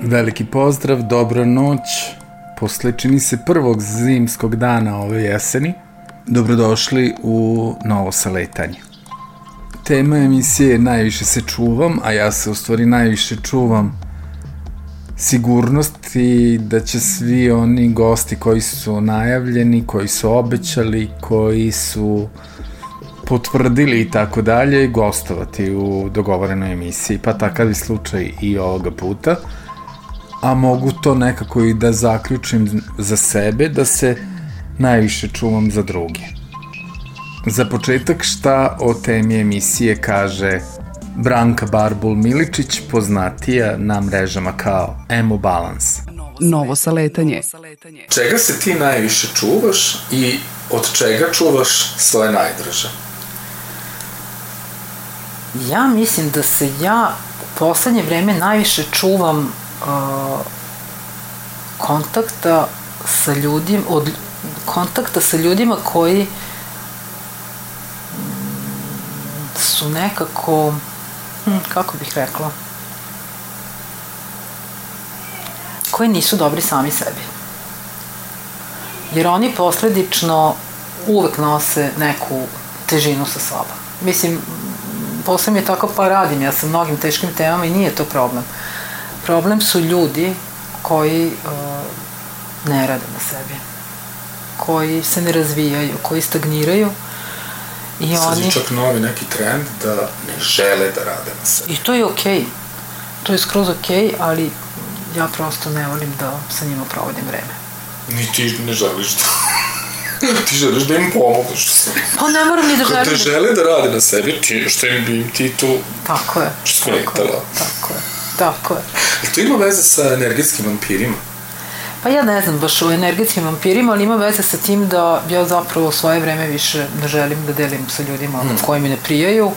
Veliki pozdrav, dobra noć. Posle čini se prvog zimskog dana ove jeseni, dobrodošli u novo saletanje. Tema emisije je Najviše se čuvam, a ja se u stvari najviše čuvam sigurnost i da će svi oni gosti koji su najavljeni, koji su obećali, koji su potvrdili i tako dalje, gostovati u dogovorenoj emisiji, pa takav je slučaj i ovoga puta a mogu to nekako i da zaključim za sebe, da se najviše čuvam za druge. Za početak šta o temi emisije kaže Branka Barbul Miličić, poznatija na mrežama kao Emo Balance. Novo saletanje. Čega se ti najviše čuvaš i od čega čuvaš svoje najdraže? Ja mislim da se ja u poslednje vreme najviše čuvam kontakta sa ljudima, od kontakta sa ljudima koji mm, su nekako, hm, kako bih rekla, koji nisu dobri sami sebi. Jer oni posledično uvek nose neku težinu sa sobom. Mislim, posle mi je tako pa radim, ja sa mnogim teškim temama i nije to problem. Uh, Problem su ljudi koji uh, ne rade na sebi, koji se ne razvijaju, koji stagniraju i Sad oni... je čak novi neki trend da ne žele da rade na sebi. I to je okej. Okay. To je skroz okej, okay, ali ja prosto ne volim da sa njima provodim vreme. Ni ti ne želiš da... ti želiš da im pomoguš. Pa ne moram ni da želim. Kad te žele da rade na sebi, ti, što im bi ti tu tako je. Tako je, tako je. Tako je. I to ima veze sa energetskim vampirima? Pa ja ne znam baš o energetskim vampirima, ali ima veze sa tim da ja zapravo svoje vreme više ne želim da delim sa ljudima mm. koji mi ne prijaju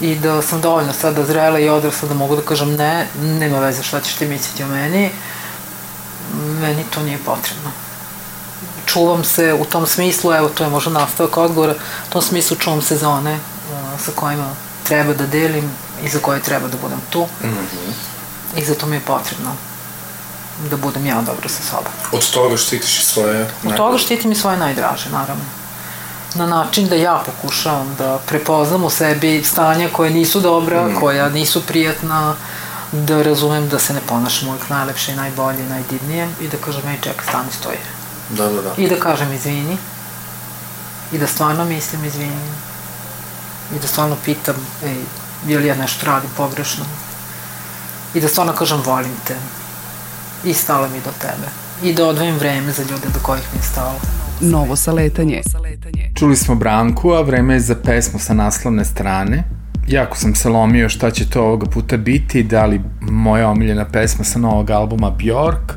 i da sam dovoljno sada zrela i odrasla da mogu da kažem ne, nema veze šta ćeš ti misliti o meni, meni to nije potrebno. Čuvam se u tom smislu, evo to je možda nastavak odgovora, u tom smislu čuvam se za one uh, sa kojima treba da delim i za koje treba da budem tu. Mm -hmm. I zato mi je potrebno da budem ja dobro sa sobom. Od toga štitiš i svoje... Od toga štitim i svoje najdraže, naravno. Na način da ja pokušavam da prepoznam u sebi stanja koje nisu dobra, mm. koja nisu prijatna, da razumem da se ne ponašam uvijek najlepše i najbolje i najdivnije i da kažem, ej, čekaj, stani, stoji. Da, da, da. I da kažem izvini. I da stvarno mislim izvini. I da stvarno pitam, ej, je li ja nešto radim pogrešno. I da stvarno kažem volim te. I stalo mi do tebe. I da odvojim vreme za ljude do kojih mi je stalo. Novo saletanje. Čuli smo Branku, a vreme je za pesmu sa naslovne strane. Jako sam se lomio šta će to ovoga puta biti, da li moja omiljena pesma sa novog albuma Bjork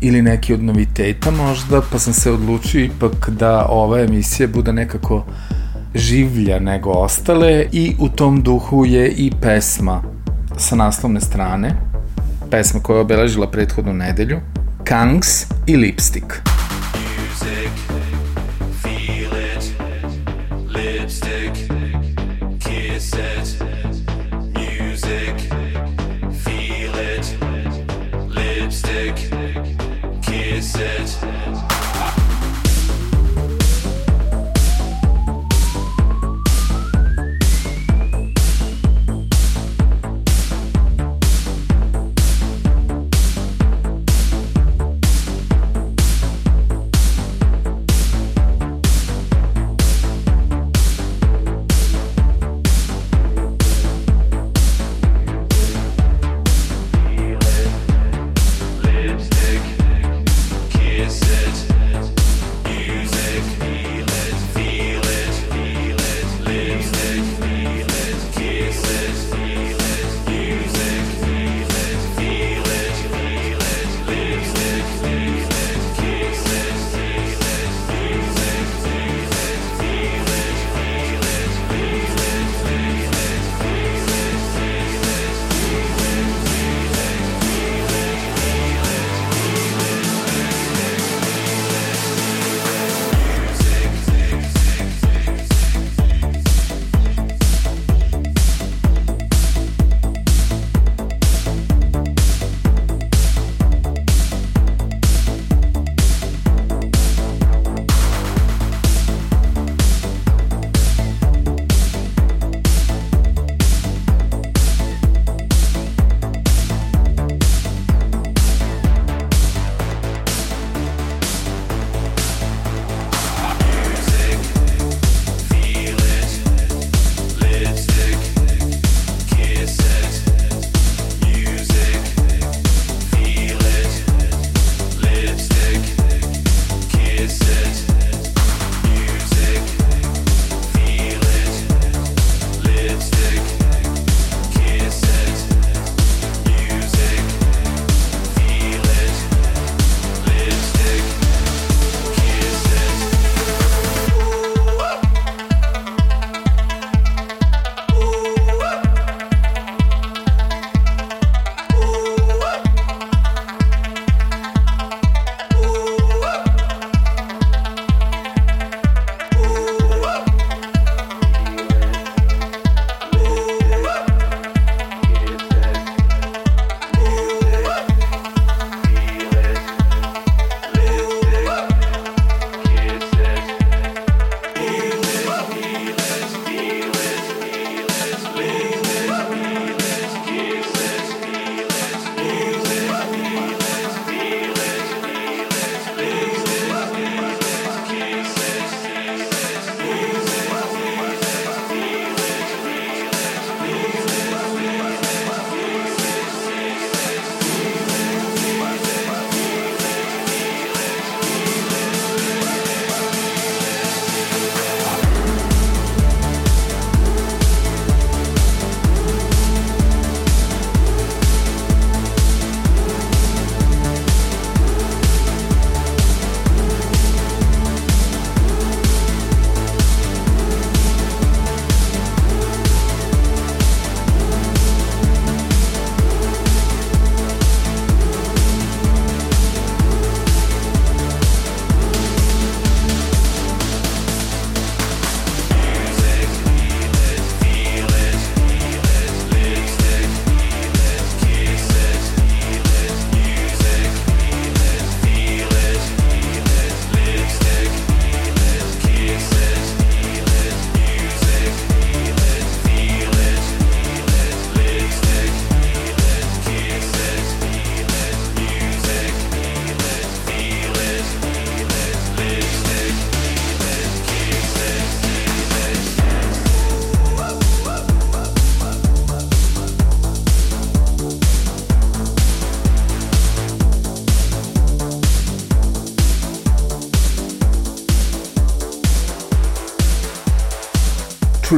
ili neki od noviteta možda, pa sam se odlučio ipak da ova emisija bude nekako življa nego ostale i u tom duhu je i pesma sa naslovne strane, pesma koja je obeležila prethodnu nedelju, Kangs i Lipstick. Imamo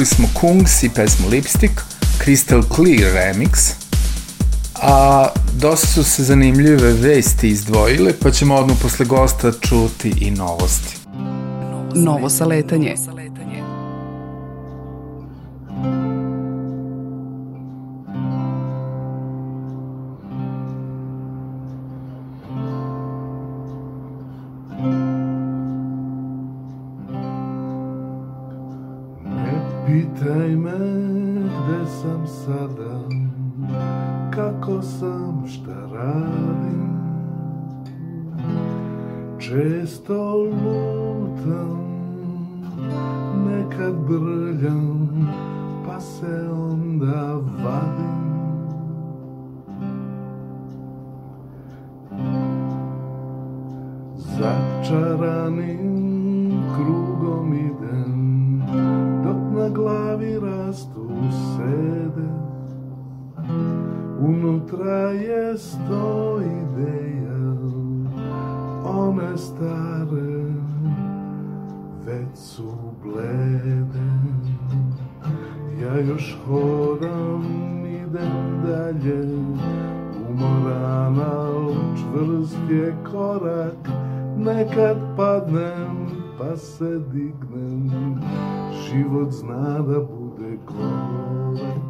čuli smo Kungs i pesmu Lipstick, Crystal Clear remix, a dosta su se zanimljive vesti izdvojile, pa ćemo odmah posle gosta čuti i novosti. Novo saletanje. Novo saletanje. život zna da bude klon.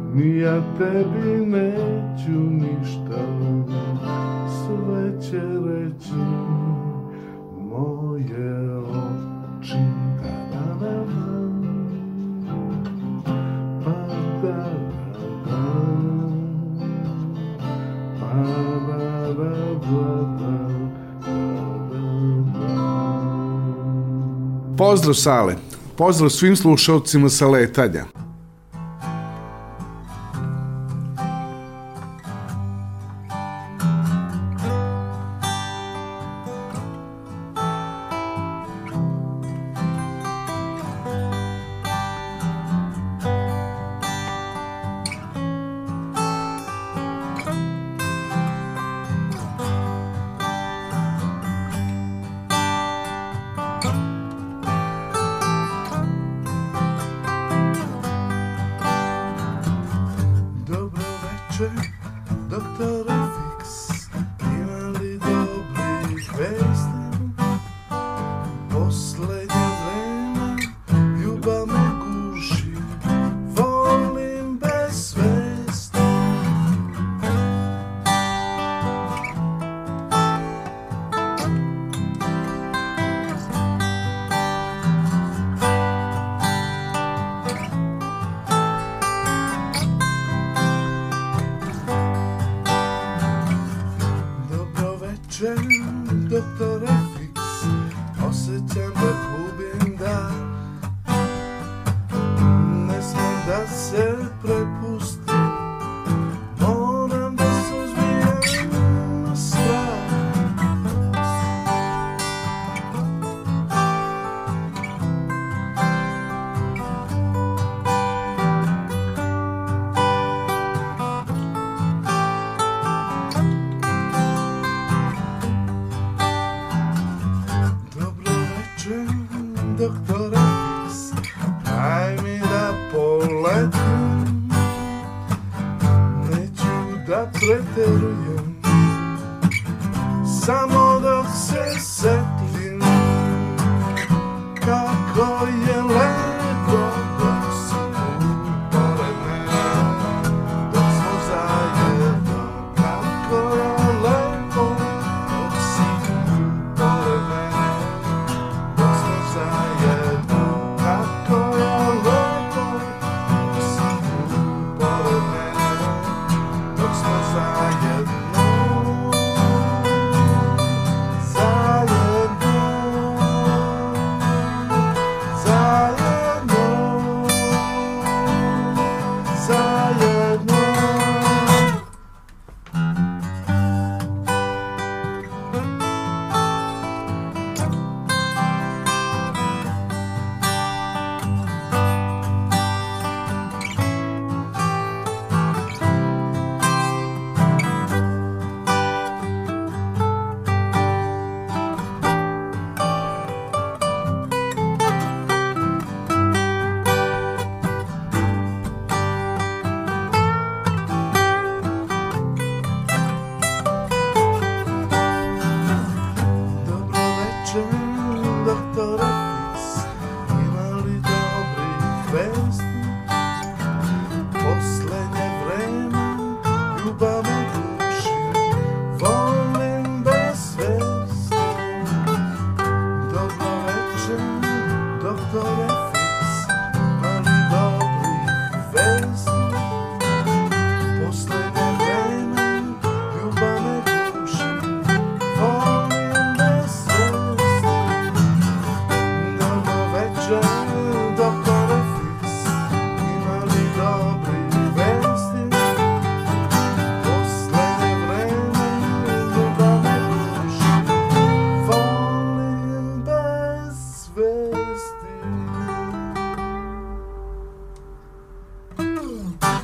Ni ja tebi neću ništa, sve će reći moje oči. Pa, da, da, da, pa. Pozdrav Sale, pozdrav svim slušalcima sa letanja.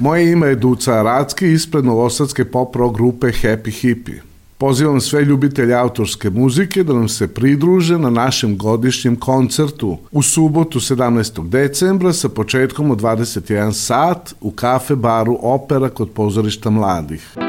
Moje ime je Duca Aracki ispred novosadske pop rock grupe Happy Hippie. Pozivam sve ljubitelje autorske muzike da nam se pridruže na našem godišnjem koncertu u subotu 17. decembra sa početkom od 21 sat u kafe baru Opera kod pozorišta mladih.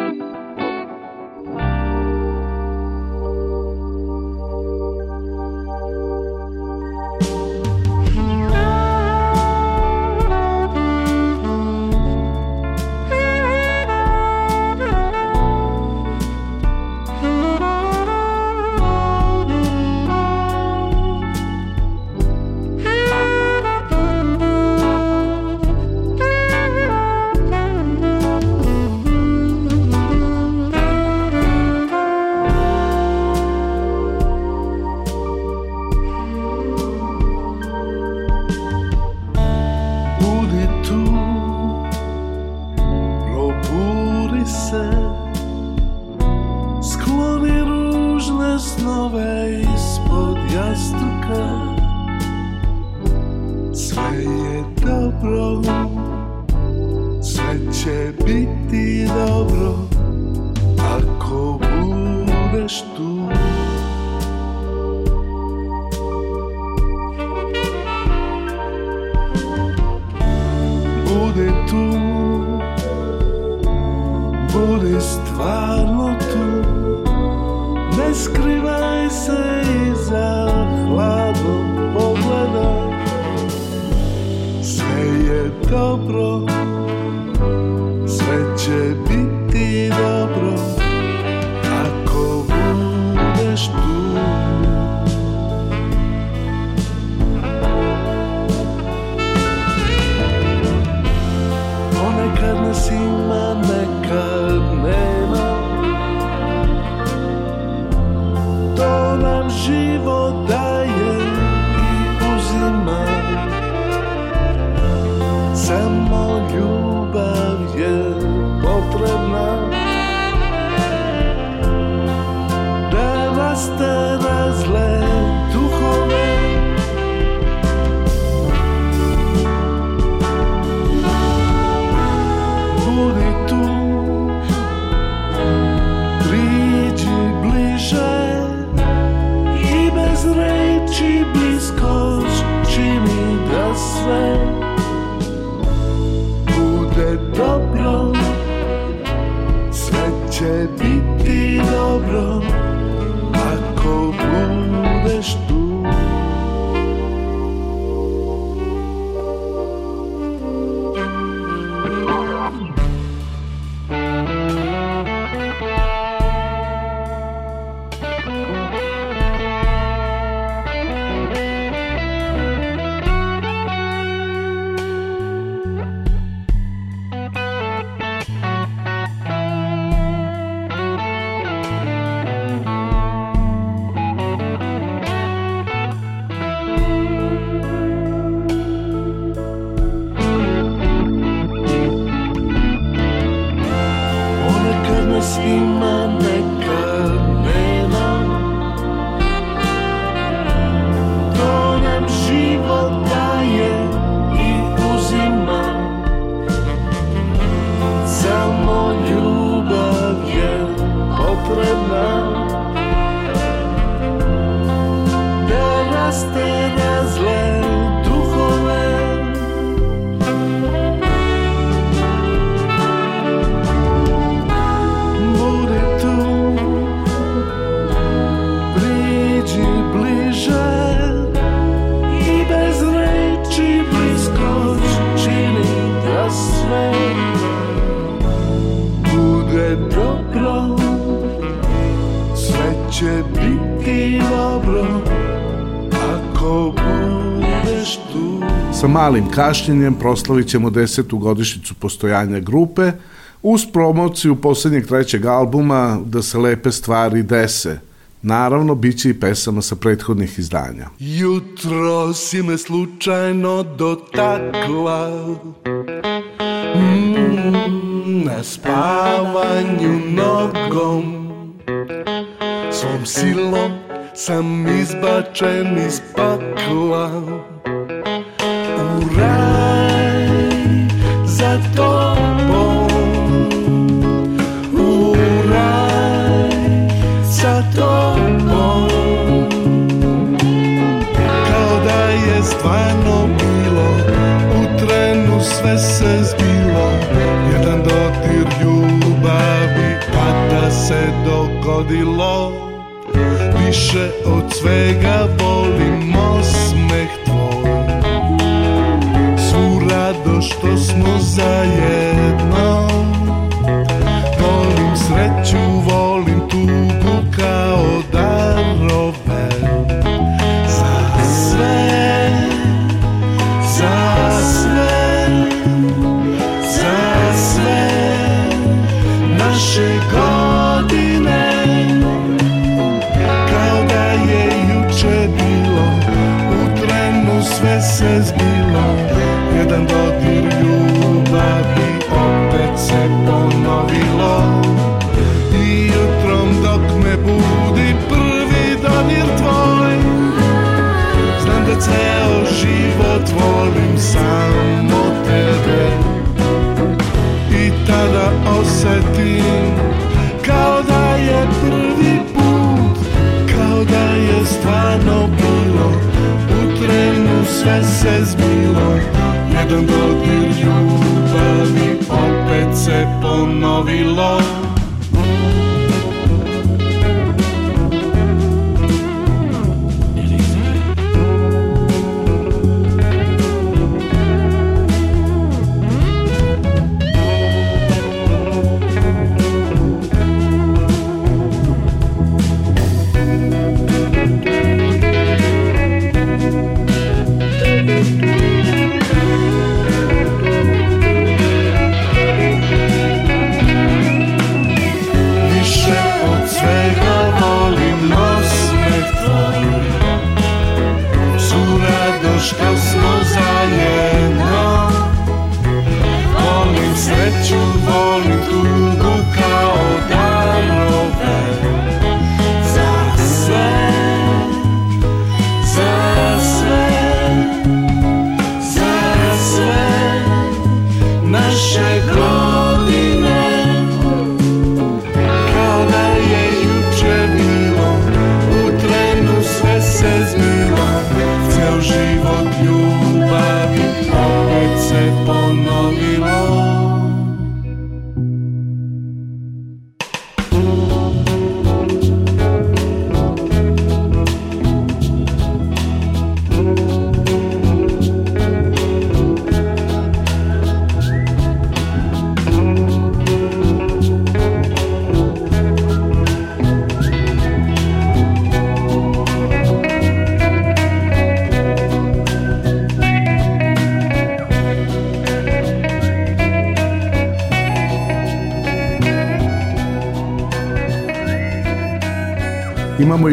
malim kašljenjem proslavit ćemo desetu godišnicu postojanja grupe uz promociju poslednjeg trećeg albuma Da se lepe stvari dese. Naravno, bit će i pesama sa prethodnih izdanja. Jutro si me slučajno dotakla mm, Na spavanju nogom Svom silom sam izbačen iz pakla bilo Više od svega volim osmeh tvoj. Svu rado što smo zajedno se zbilo Jedan dodir ljubavi opet se ponovilo.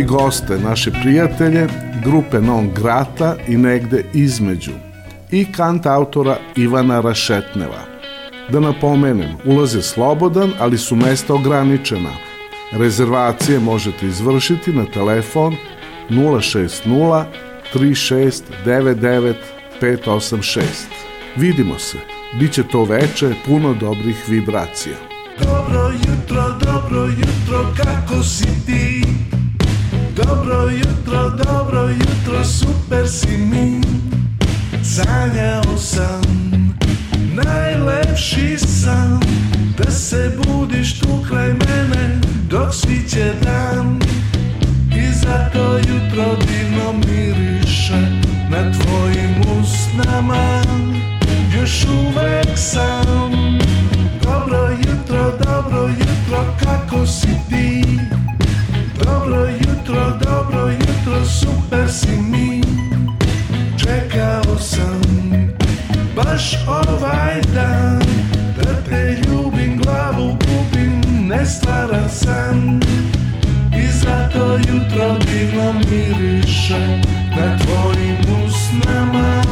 Goste, naše prijatelje, grupe Non Grata i negde između i kant autora Ivana Rašetneva. Da napomenem, ulaz je slobodan, ali su mesta ograničena. Rezervacije možete izvršiti na telefon 060 3699 586. Vidimo se. Biće to veče puno dobrih vibracija. Dobro jutro, dobro jutro, kako si ti? Dobro jutro, dobro jutro, super si mi. Sanjao sam, najlepši sam. Da se budiš tu kraj mene, dok sviće dan. I zato jutro divno miriše na tvojim usnama. Još uvek sam. Dobro jutro, dobro jutro, kako si ti? Dobro jutro, dobro jutro, super si mi. Čekao sam baš ovaj dan Da te ljubim, glavu gubim, nestvaran sam I zato jutro divno miriše na tvojim usnama.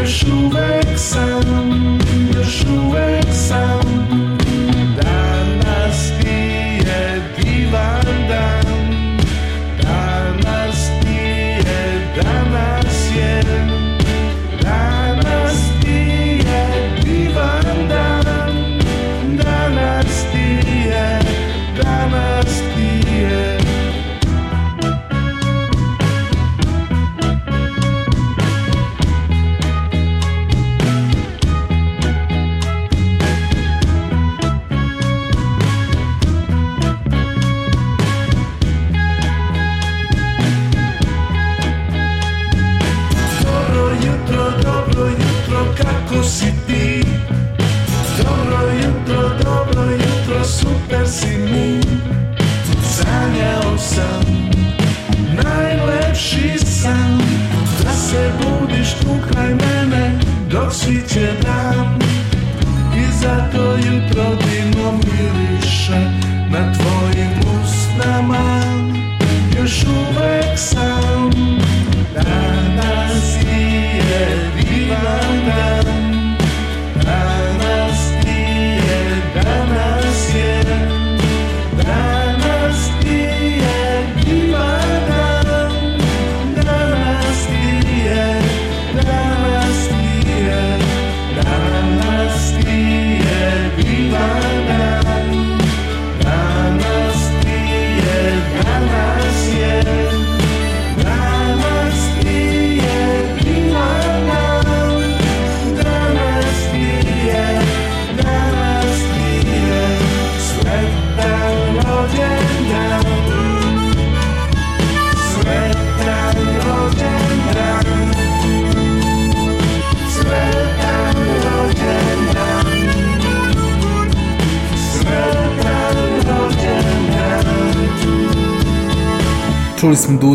Još uvek sam, još uvek sam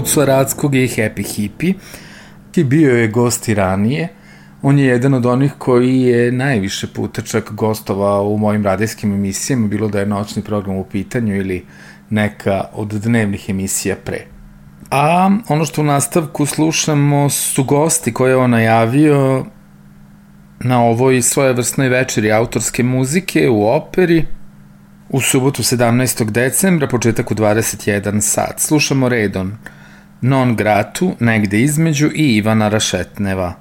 Čuli smo Ducu Aradskog i Happy Hippie. I bio je gost i ranije. On je jedan od onih koji je najviše puta čak gostovao u mojim radijskim emisijama, bilo da je noćni program u pitanju ili neka od dnevnih emisija pre. A ono što u nastavku slušamo su gosti koje je on najavio na ovoj svojevrsnoj večeri autorske muzike u operi u subotu 17. decembra, početak u 21 sat. Slušamo redom Non Gratu, negde između i Ivana Rašetneva.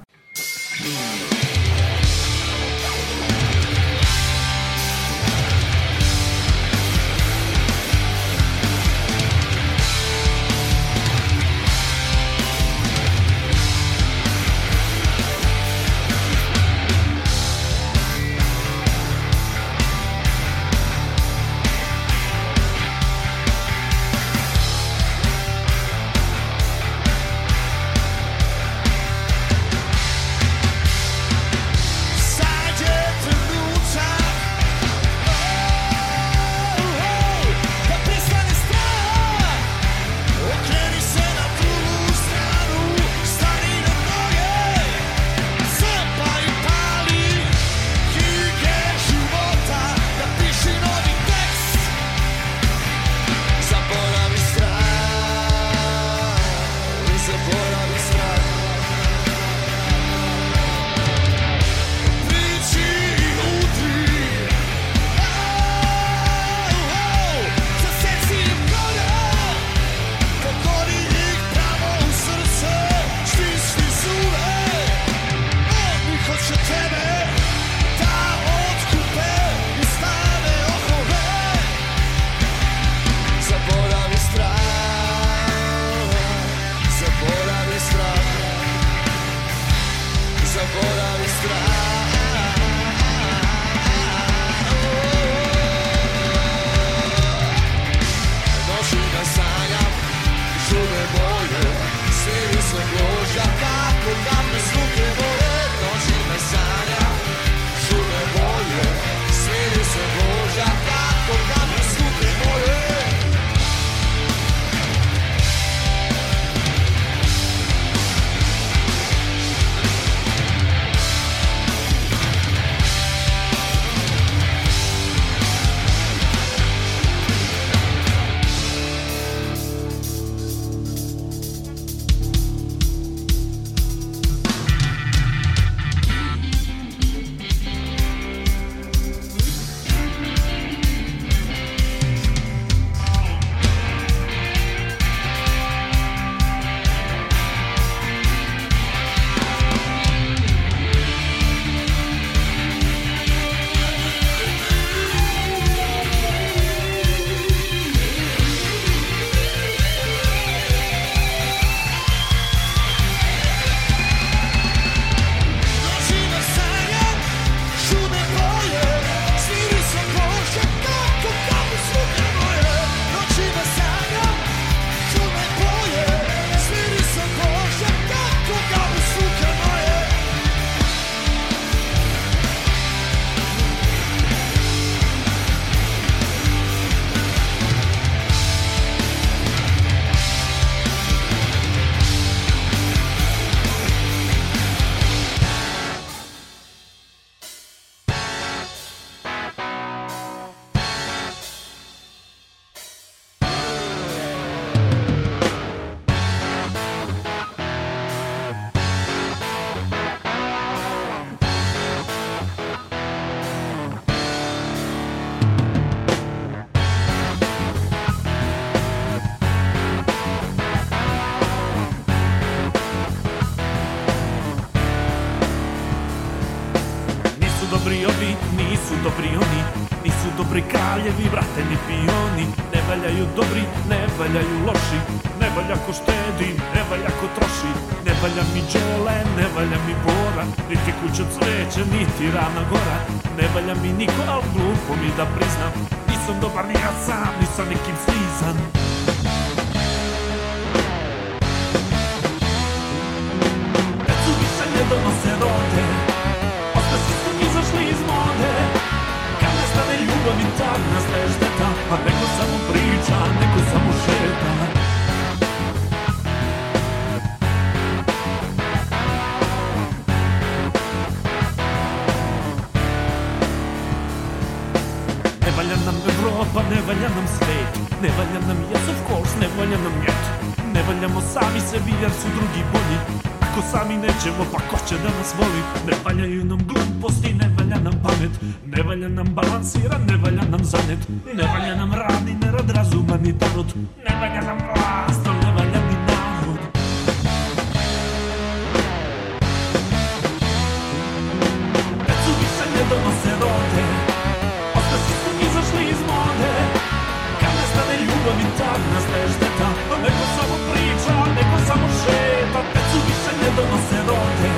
Nestane ljubav i tad nastaje šteta A neko samo priča, neko samo šeta Decu više ne donose rode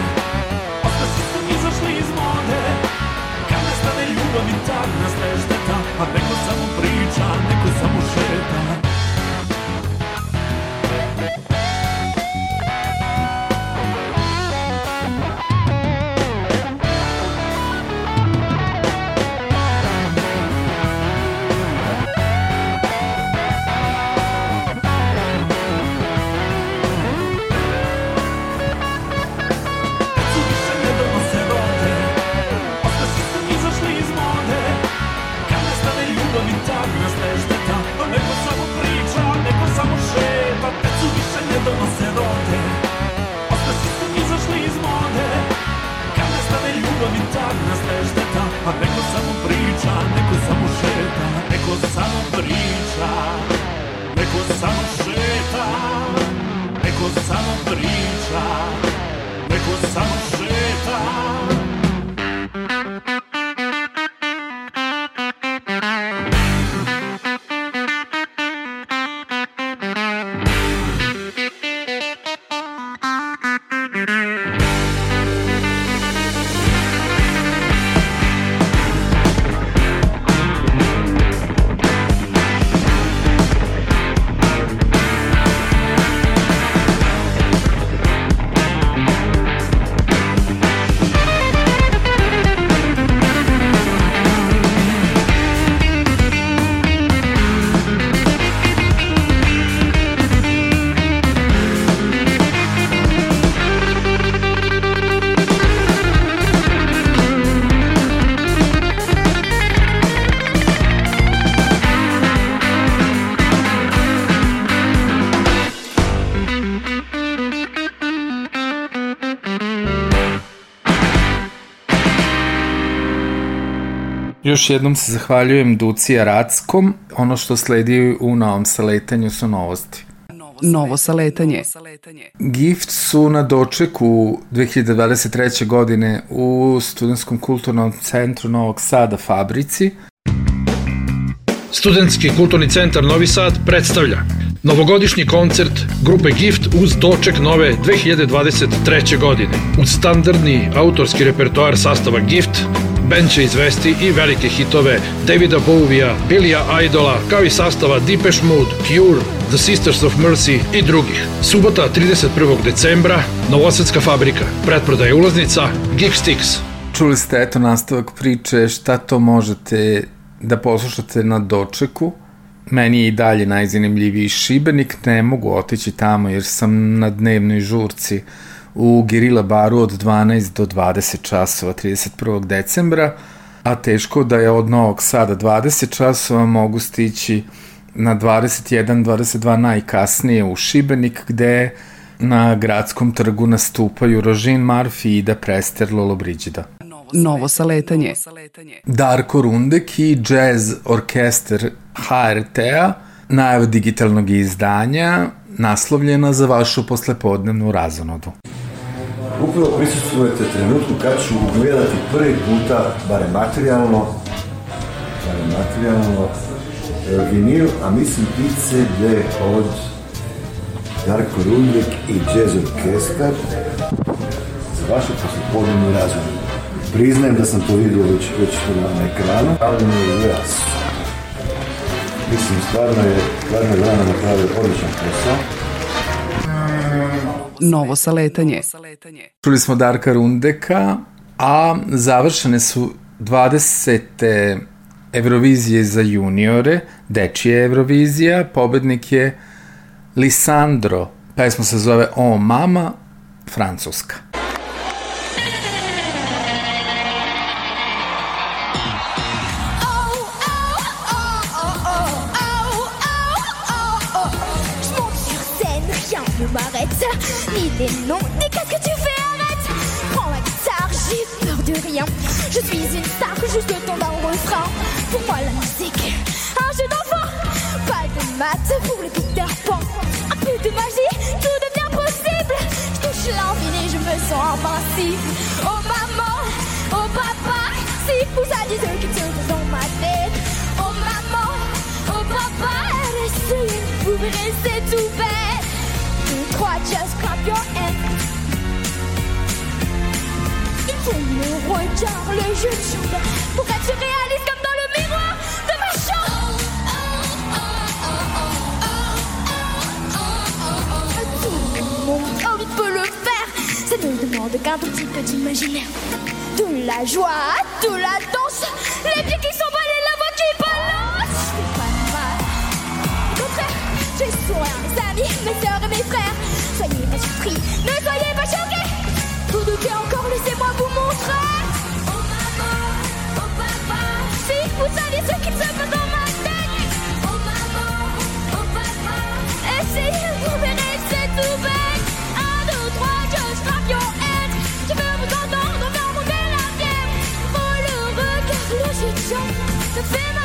Ostaci su izašli iz mode Kad nestane ljubav i nastaje šteta donose rode Ostaci su izašli iz mode Kad nestane ljubav i tad nastaje šteta. A neko samo priča, neko samo šeta. Neko samo priča Neko samo šeta. Neko samo priča Neko samo šeta Još jednom se zahvaljujem Duci Arackom. Ono što sledi u novom saletanju su novosti. Novo saletanje. Gift su na dočeku 2023. godine u Studentskom kulturnom centru Novog Sada Fabrici. Studentski kulturni centar Novi Sad predstavlja novogodišnji koncert grupe Gift uz doček nove 2023. godine. Uz standardni autorski repertoar sastava Gift, band će izvesti i velike hitove Davida Bovija, Billya Idola, kao i sastava Depeche Mode, Cure, The Sisters of Mercy i drugih. Subota 31. decembra, Novosadska fabrika, pretprodaje ulaznica, Geek Sticks. Čuli ste eto nastavak priče šta to možete da poslušate na dočeku. Meni je i dalje najzanimljiviji Šibenik, ne mogu otići tamo jer sam na dnevnoj žurci u Gerila baru od 12 do 20 časova 31. decembra, a teško da je od Novog Sada 20 časova mogu stići na 21, 22 najkasnije u Šibenik gde na gradskom trgu nastupaju Rožin Marfi i Ida Prester Lollobrigida. Novo saletanje. Darko Rundek i jazz orkester HRT-a, najava digitalnog izdanja, naslovljena za vašu poslepodnevnu razonodu. Upravo prisustujete trenutku kad ću gledati prvi puta, barem materijalno, barem materijalno, e, vinil, a mislim i CD od Darko Rundek i Jazz Orkestar za vašu poslijepodnevnu razmenu. Priznajem da sam to vidio već, već na ekranu, ali mi je jas. Mislim, stvarno je, stvarno je Vrana napravio odličan posao. Novo saletanje. Čuli smo Darka Rundeka, a završene su 20. Eurovizije za juniore, dečije Eurovizija, pobednik je Lisandro, pesma se zove O mama, francuska. Les noms, ni qu'est-ce que tu fais, arrête? Prends ma guitare, j'ai peur de rien. Je suis une star, juste le temps d'un refrain. Pour moi, la musique, un jeu d'enfant. Pas de maths pour le Peter Pan. Un peu de magie, tout devient possible. Je touche l'infini, je me sens invincible. Oh maman, oh papa, si vous aviez ce qui dans ma tête. Oh maman, oh papa, restez, vous restez tout bête. Just clap your hands. Il faut le regard, le jeu de chambre pour être réaliste comme dans le miroir de ma chambre. Tout le monde de le faire. Ça ne demande qu'un petit peu d'imaginaire. De la joie, de la danse, les pieds qui s'emballent et mes amis, mes soeurs et mes frères. Soyez pas surpris, ne soyez pas choqués. Vous doutez encore, laissez-moi vous montrer. Oh maman, oh papa, si vous saviez ce qu'il se passe dans ma tête. Oh maman, oh papa, essayez, vous verrez, tout bête. Un, deux, trois, just clap your hands. Je veux vous entendre faire monter la fièvre. Oh le regard, le de chambre, me fait ma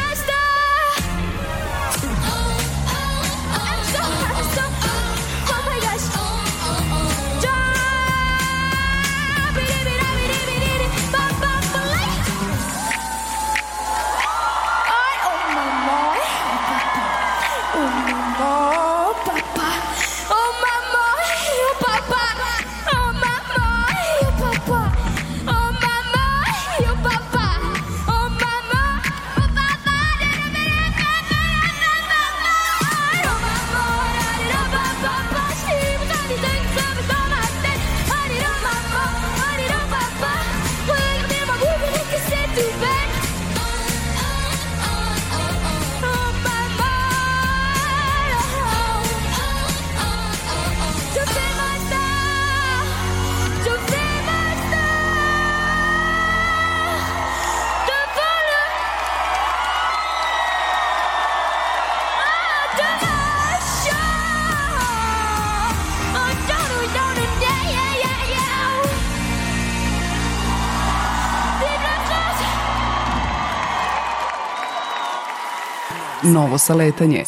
Novo saletanje.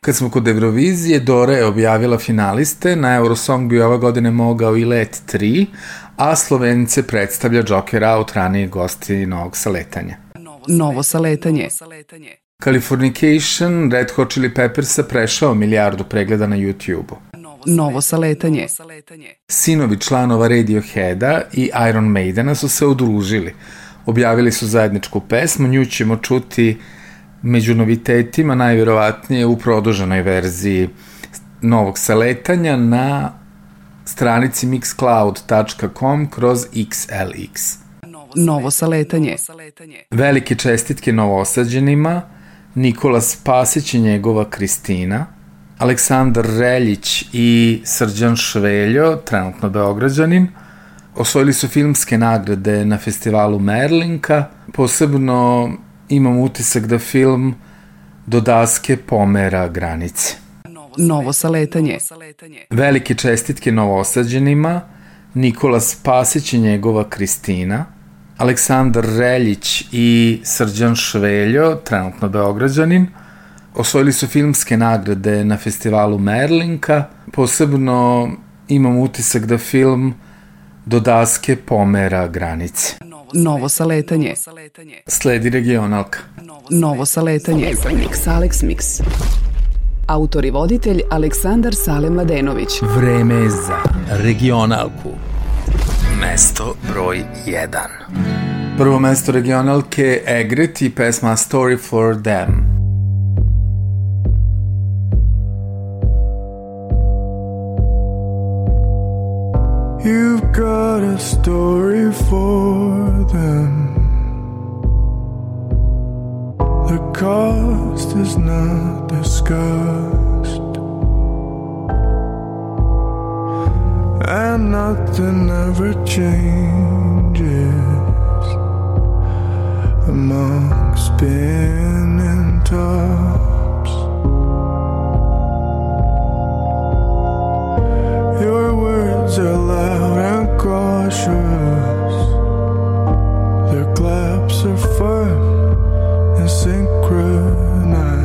Kad smo kod Eurovizije, Dora je objavila finaliste, na Eurosong bi ova godine mogao i Let 3, a Slovenice predstavlja Joker Out, ranije gosti novog saletanja. Novo saletanje. Californication Red Hot Chili Peppersa prešao milijardu pregleda na YouTube-u. Novo saletanje. Sinovi članova Radioheada i Iron Maidena su se udružili. Objavili su zajedničku pesmu, nju ćemo čuti među novitetima, najverovatnije u produženoj verziji novog saletanja na stranici mixcloud.com kroz XLX. Novo saletanje. Velike čestitke novosađenima, Nikola Spasić i njegova Kristina, Aleksandar Reljić i Srđan Šveljo, trenutno Beograđanin, osvojili su filmske nagrade na festivalu Merlinka, posebno imam utisak da film do daske pomera granice. Novo saletanje. Velike čestitke novosađenima, Nikola Spasić i njegova Kristina, Aleksandar Reljić i Srđan Šveljo, trenutno Beograđanin, osvojili su filmske nagrade na festivalu Merlinka, posebno imam utisak da film do daske pomera granice. Novo saletanje. Sledi regionalka. Novo saletanje. Mix Alex Mix. Autor i voditelj Aleksandar Sale Mladenović. Vreme je za regionalku. Mesto broj 1. Prvo mesto regionalke Egret i pesma Story for Them. You've got a story for them. The cost is not discussed, and nothing ever changes among spinning tops. Are loud and cautious. Their claps are firm and synchronized.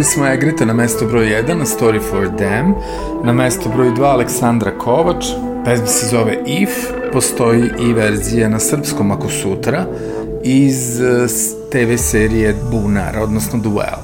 Čuli smo Egreta na mesto broj 1, na Story for Them, na mesto broj 2 Aleksandra Kovač, pesma se zove If, postoji i verzija na srpskom ako sutra, iz eh, TV serije Bunar, odnosno Duel.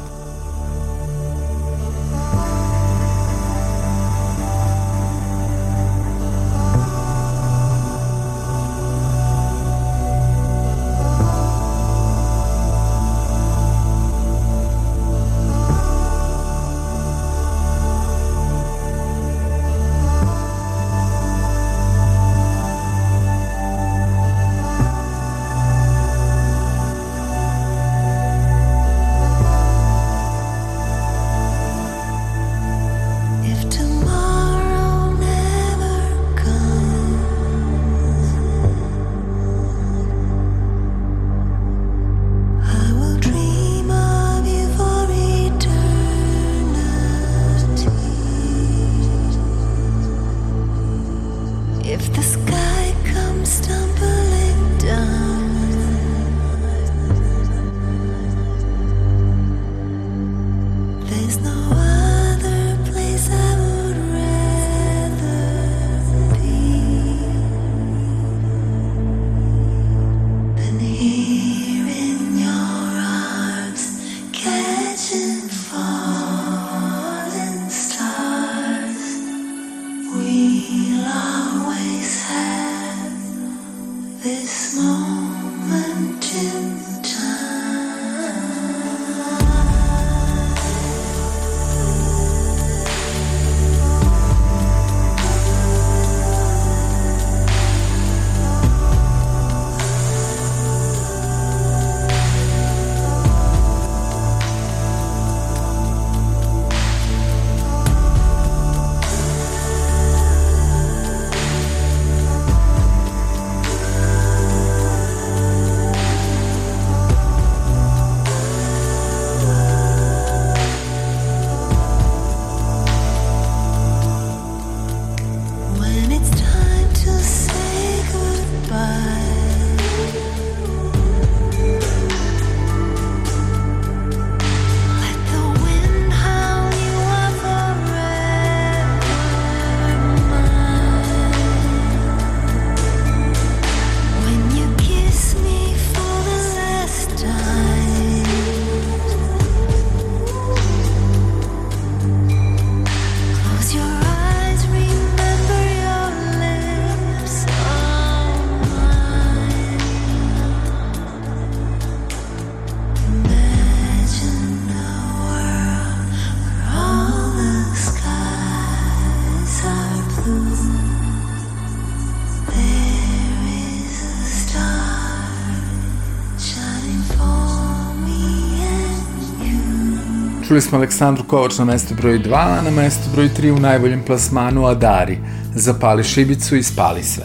Čuli smo Aleksandru Kovač na mestu broj 2, a na mestu broj 3 u najboljem plasmanu Adari. Zapali šibicu i spali sve.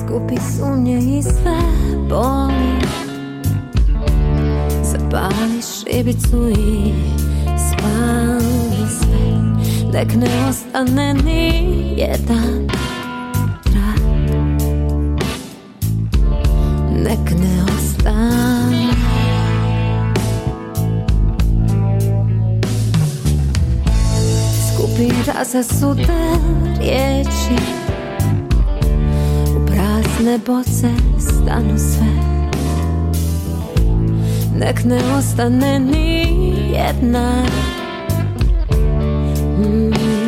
Skupi sumnje i sve boli Zapali šibicu i spali sve Nek ne ostane ni jedan Skupi razasute riječi. U prazne boce stanu sve. Nek ne ostane ni jedna. Mm,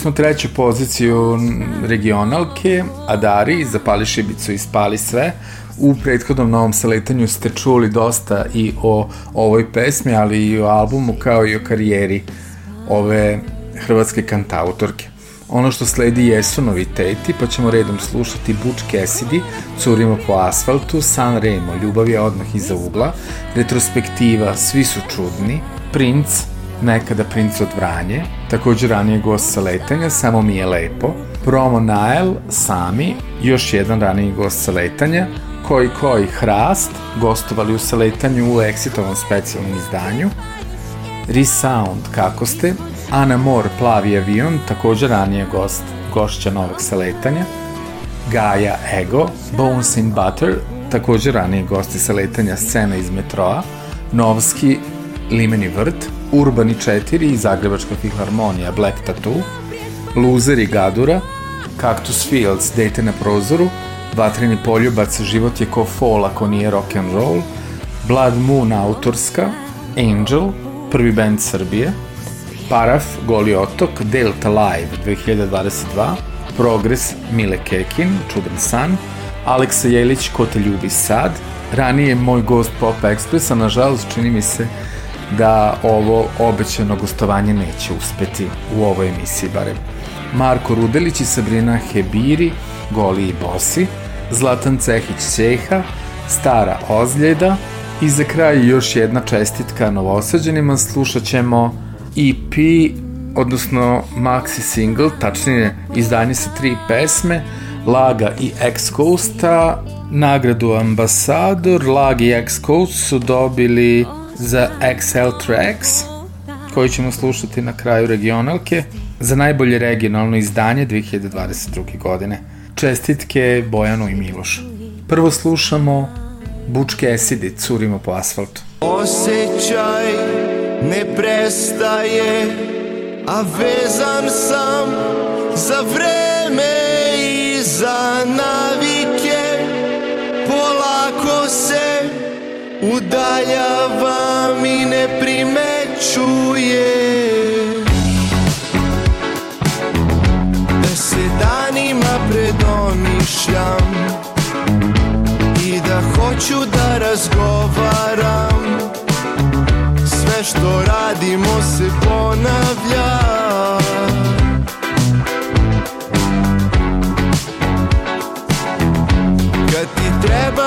smo treću poziciju regionalke, Adari, Zapali šibicu i spali sve. U prethodnom novom saletanju ste čuli dosta i o ovoj pesmi, ali i o albumu kao i o karijeri ove hrvatske kantautorke. Ono što sledi jesu noviteti, pa ćemo redom slušati Butch Cassidy, Curimo po asfaltu, San Remo, Ljubav je odmah iza ugla, Retrospektiva, Svi su čudni, Princ, nekada princ od Vranje, također ranije gost sa letanja, samo mi je lepo, Promo Nael, Sami, još jedan raniji gost sa letanja, Koji Koji Hrast, gostovali u saletanju u Exitovom specijalnom izdanju. Resound Kako ste, Ana Mor Plavi avion, također ranije gost, gošća novog saletanja. Gaja Ego, Bones in Butter, također ranije gosti saletanja scena iz metroa. Novski, Limeni vrt, Urbani 4 i Zagrebačka filharmonija Black Tattoo, Luzeri Gadura, Cactus Fields, Dejte na prozoru, Vatreni poljubac, Život je ko fol ako nije rock and roll, Blood Moon autorska, Angel, prvi band Srbije, Paraf, Goli otok, Delta Live 2022, Progres, Mile Kekin, Čudan san, Aleksa Jelić, Ko te ljubi sad, ranije moj gost Pop Expressa, nažalost čini mi se da ovo obećano gostovanje neće uspeti u ovoj emisiji barem. Marko Rudelić i Sabrina Hebiri, Goli i Bosi, Zlatan Cehić Ceha, Stara ozljeda i za kraj još jedna čestitka novosađenima, slušat ćemo EP, odnosno maxi single, tačnije izdanje sa tri pesme, Laga i X Coasta, nagradu Ambasador, Lag i X Coast su dobili za XL Tracks, koji ćemo slušati na kraju regionalke, za najbolje regionalno izdanje 2022. godine. Čestitke Bojanu i Milošu. Prvo slušamo Bučke Esidi, curimo po asfaltu. Osjećaj ne prestaje, a vezan sam za vreme i za navike. Udaljavam i ne primećuje Da se danima predomišljam I da hoću da razgovaram. Sve što radimo se ponavlja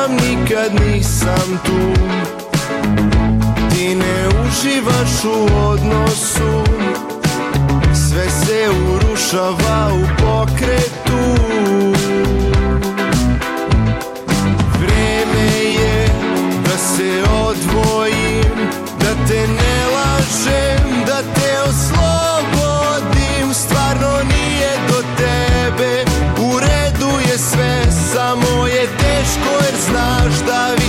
trebam nikad nisam tu. Ti ne uživaš u odnosu. Sve se urušava u pokretu jer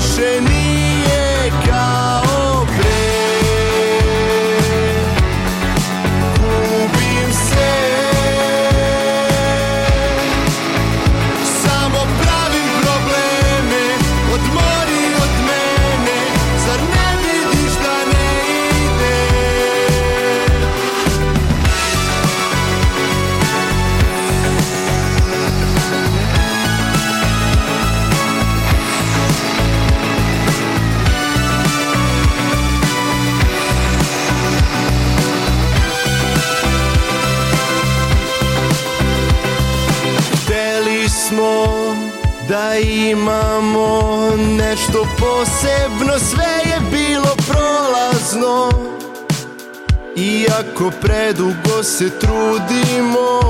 posebno Sve je bilo prolazno. Iako predugo se trudimo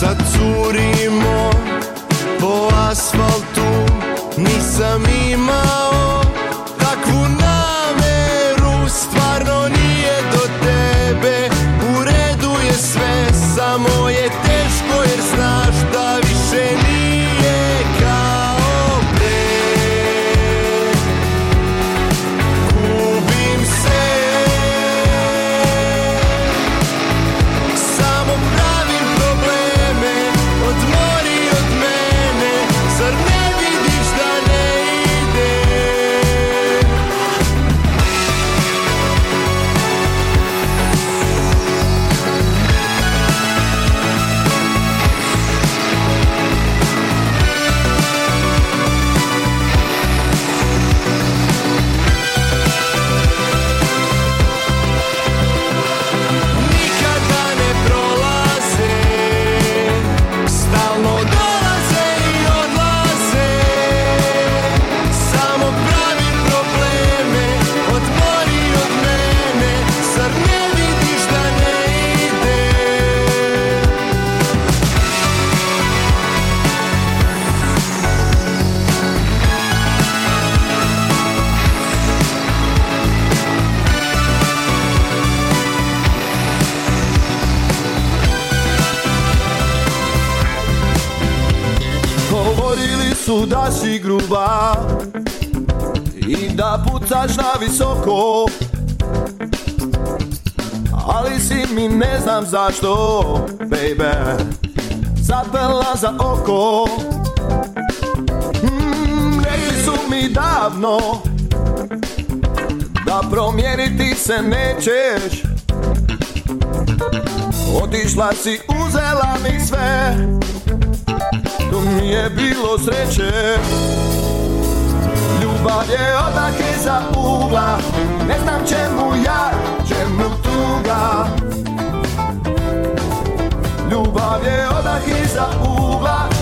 Sad curimo po asfaltu Nisam imao da si gruba I da pucaš na visoko. Ali si mi ne znam zašto, baby. Zapela za oko. Mm, Rekli su mi davno Da promijeniti se nećeš. Otišla si, uzela mi sve mi je bilo sreće. Ljubav je odmah iza ugla. Ne znam čemu ja, čemu tuga. Ljubav je odmah iza ugla.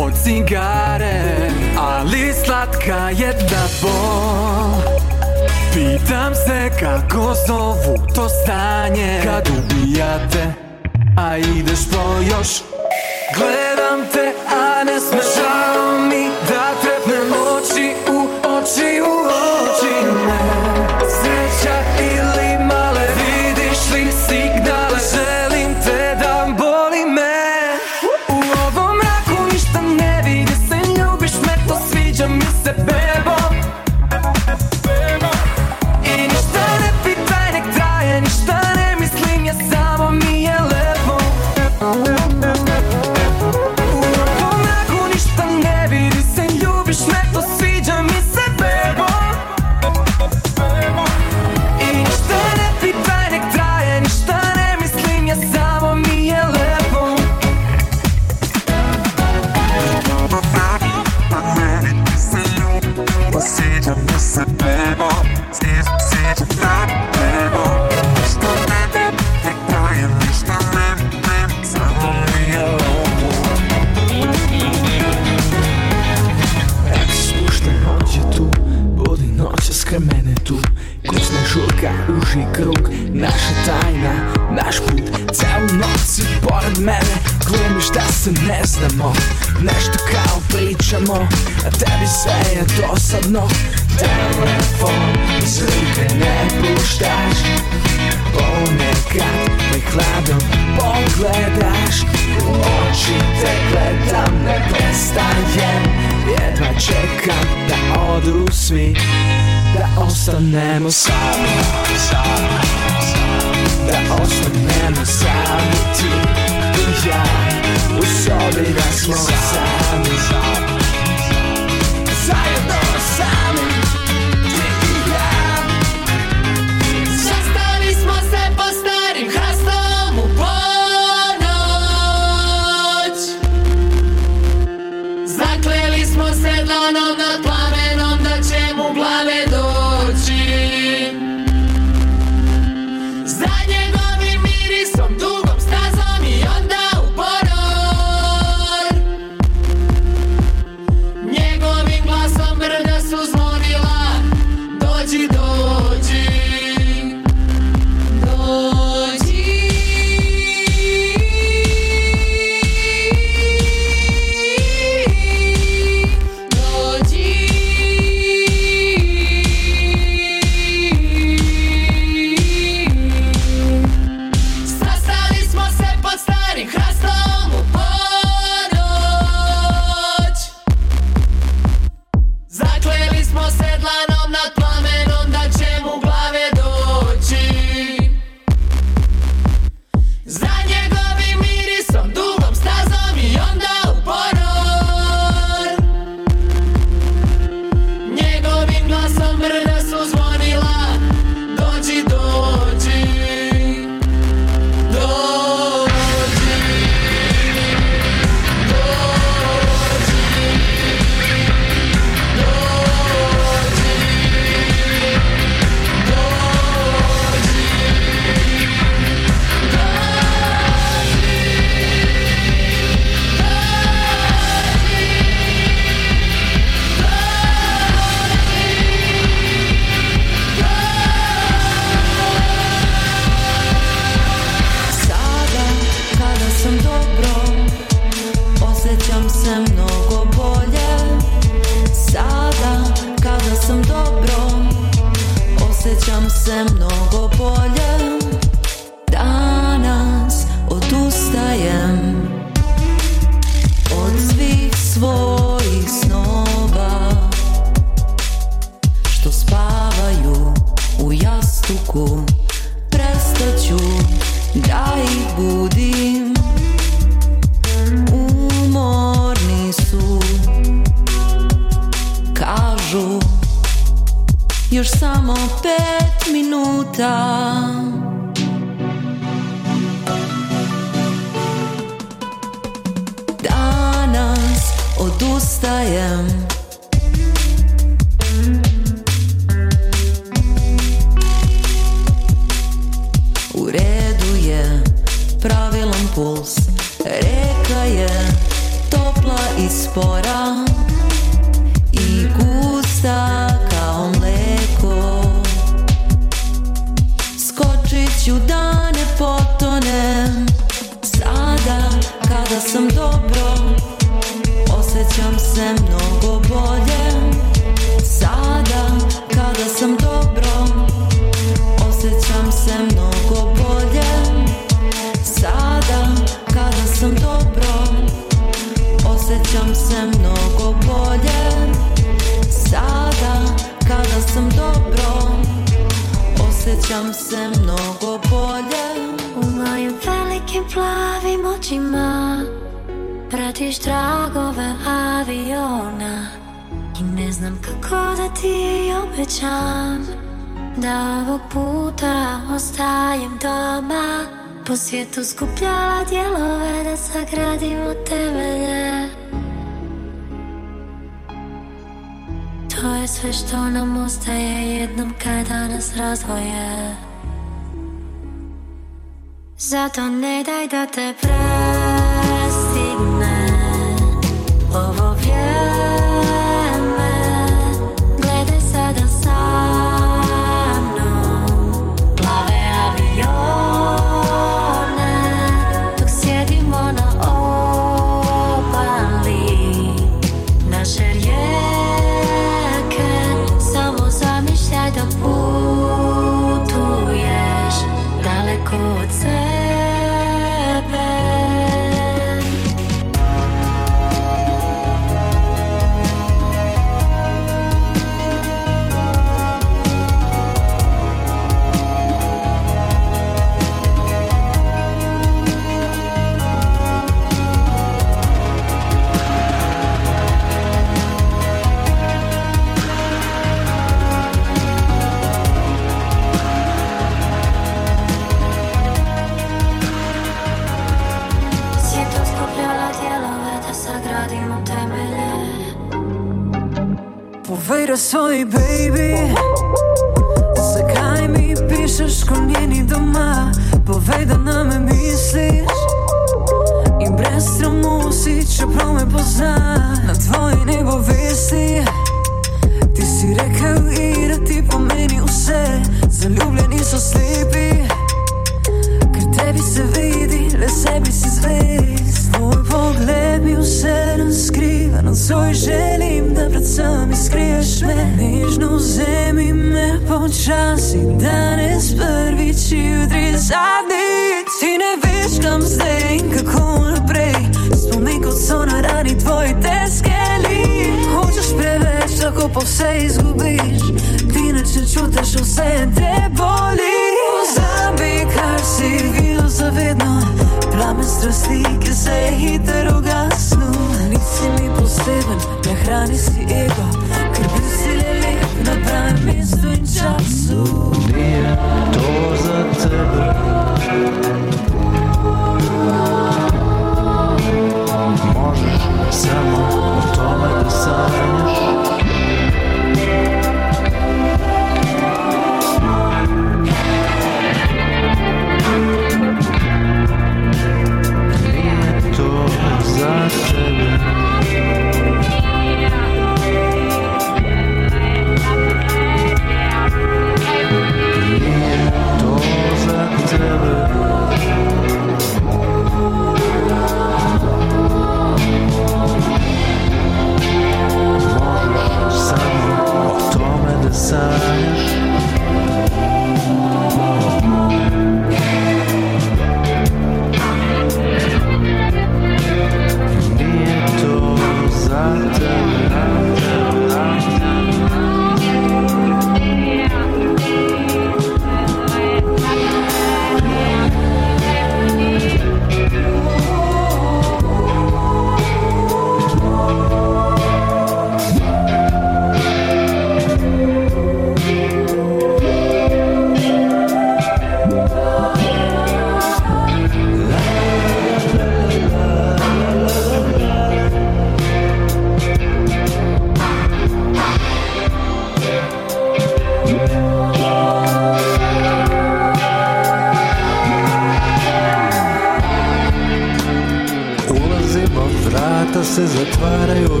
vrata se zatvaraju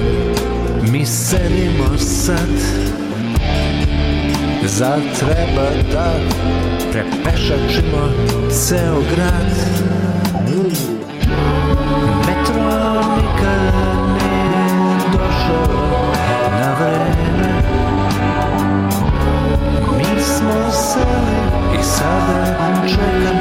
Mi sedimo sad. Za treba da prepešačimo ceo grad. Metro nikada nije došao na vreme. Mi smo sad i sada čekamo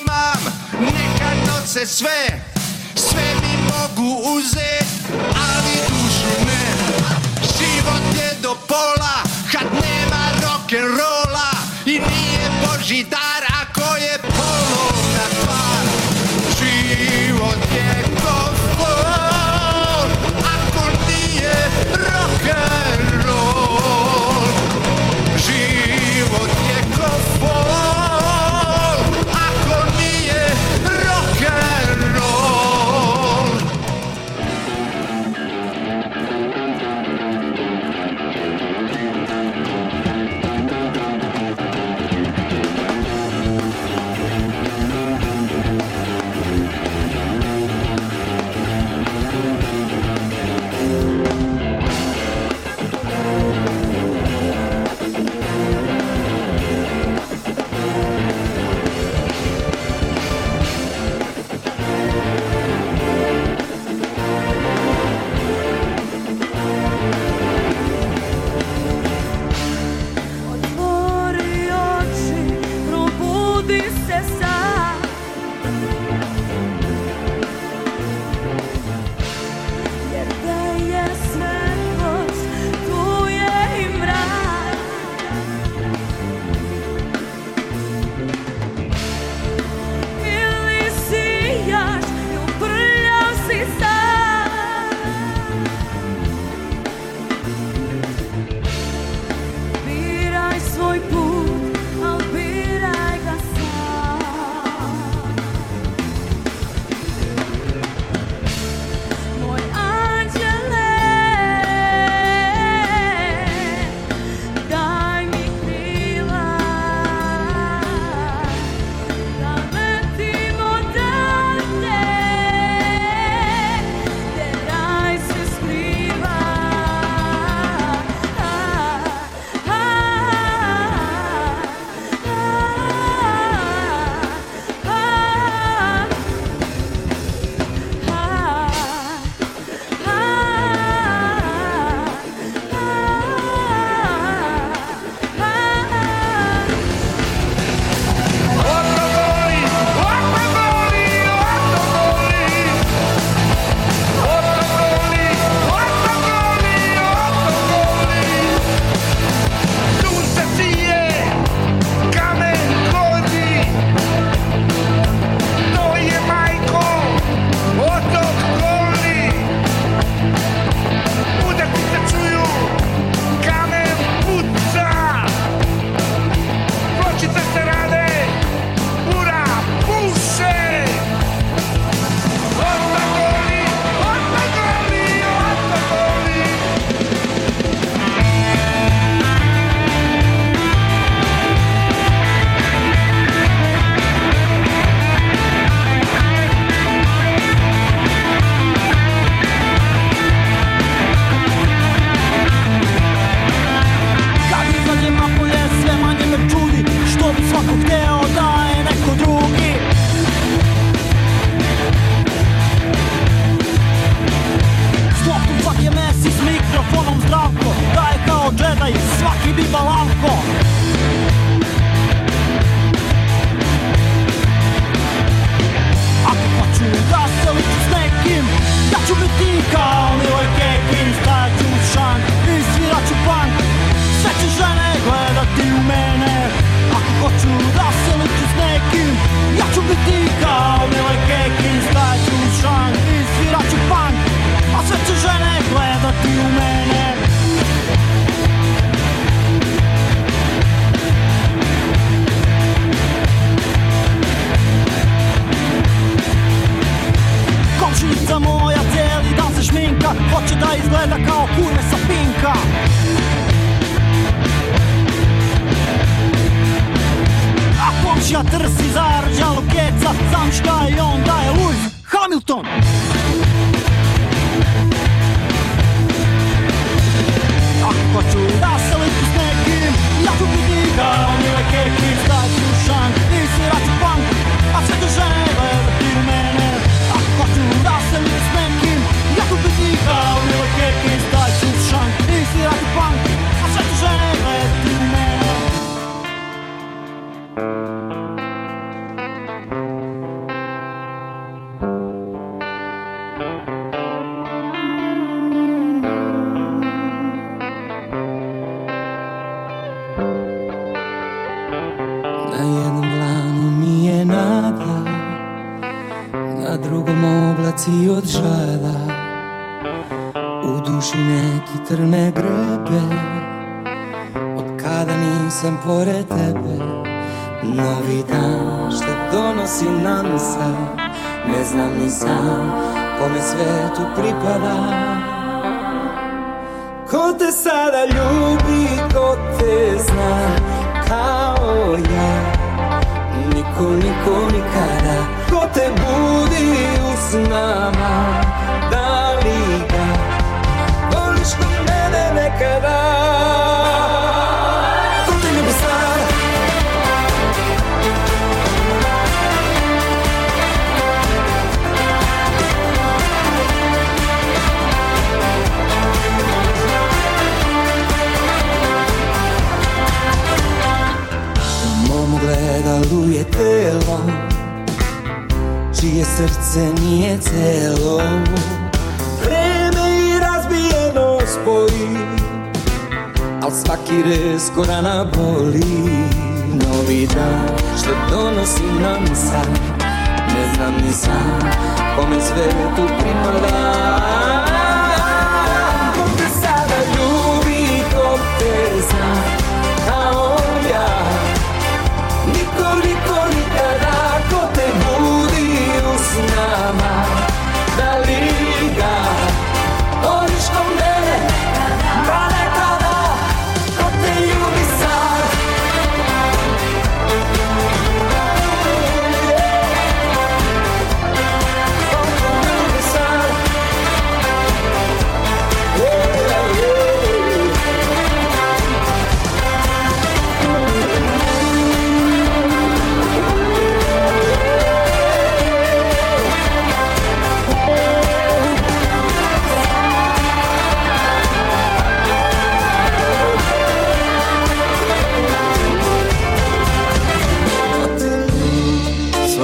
imam Neka noce sve Sve mi mogu uzet Ali dušu ne. Život je do pola Kad nema rock'n'roll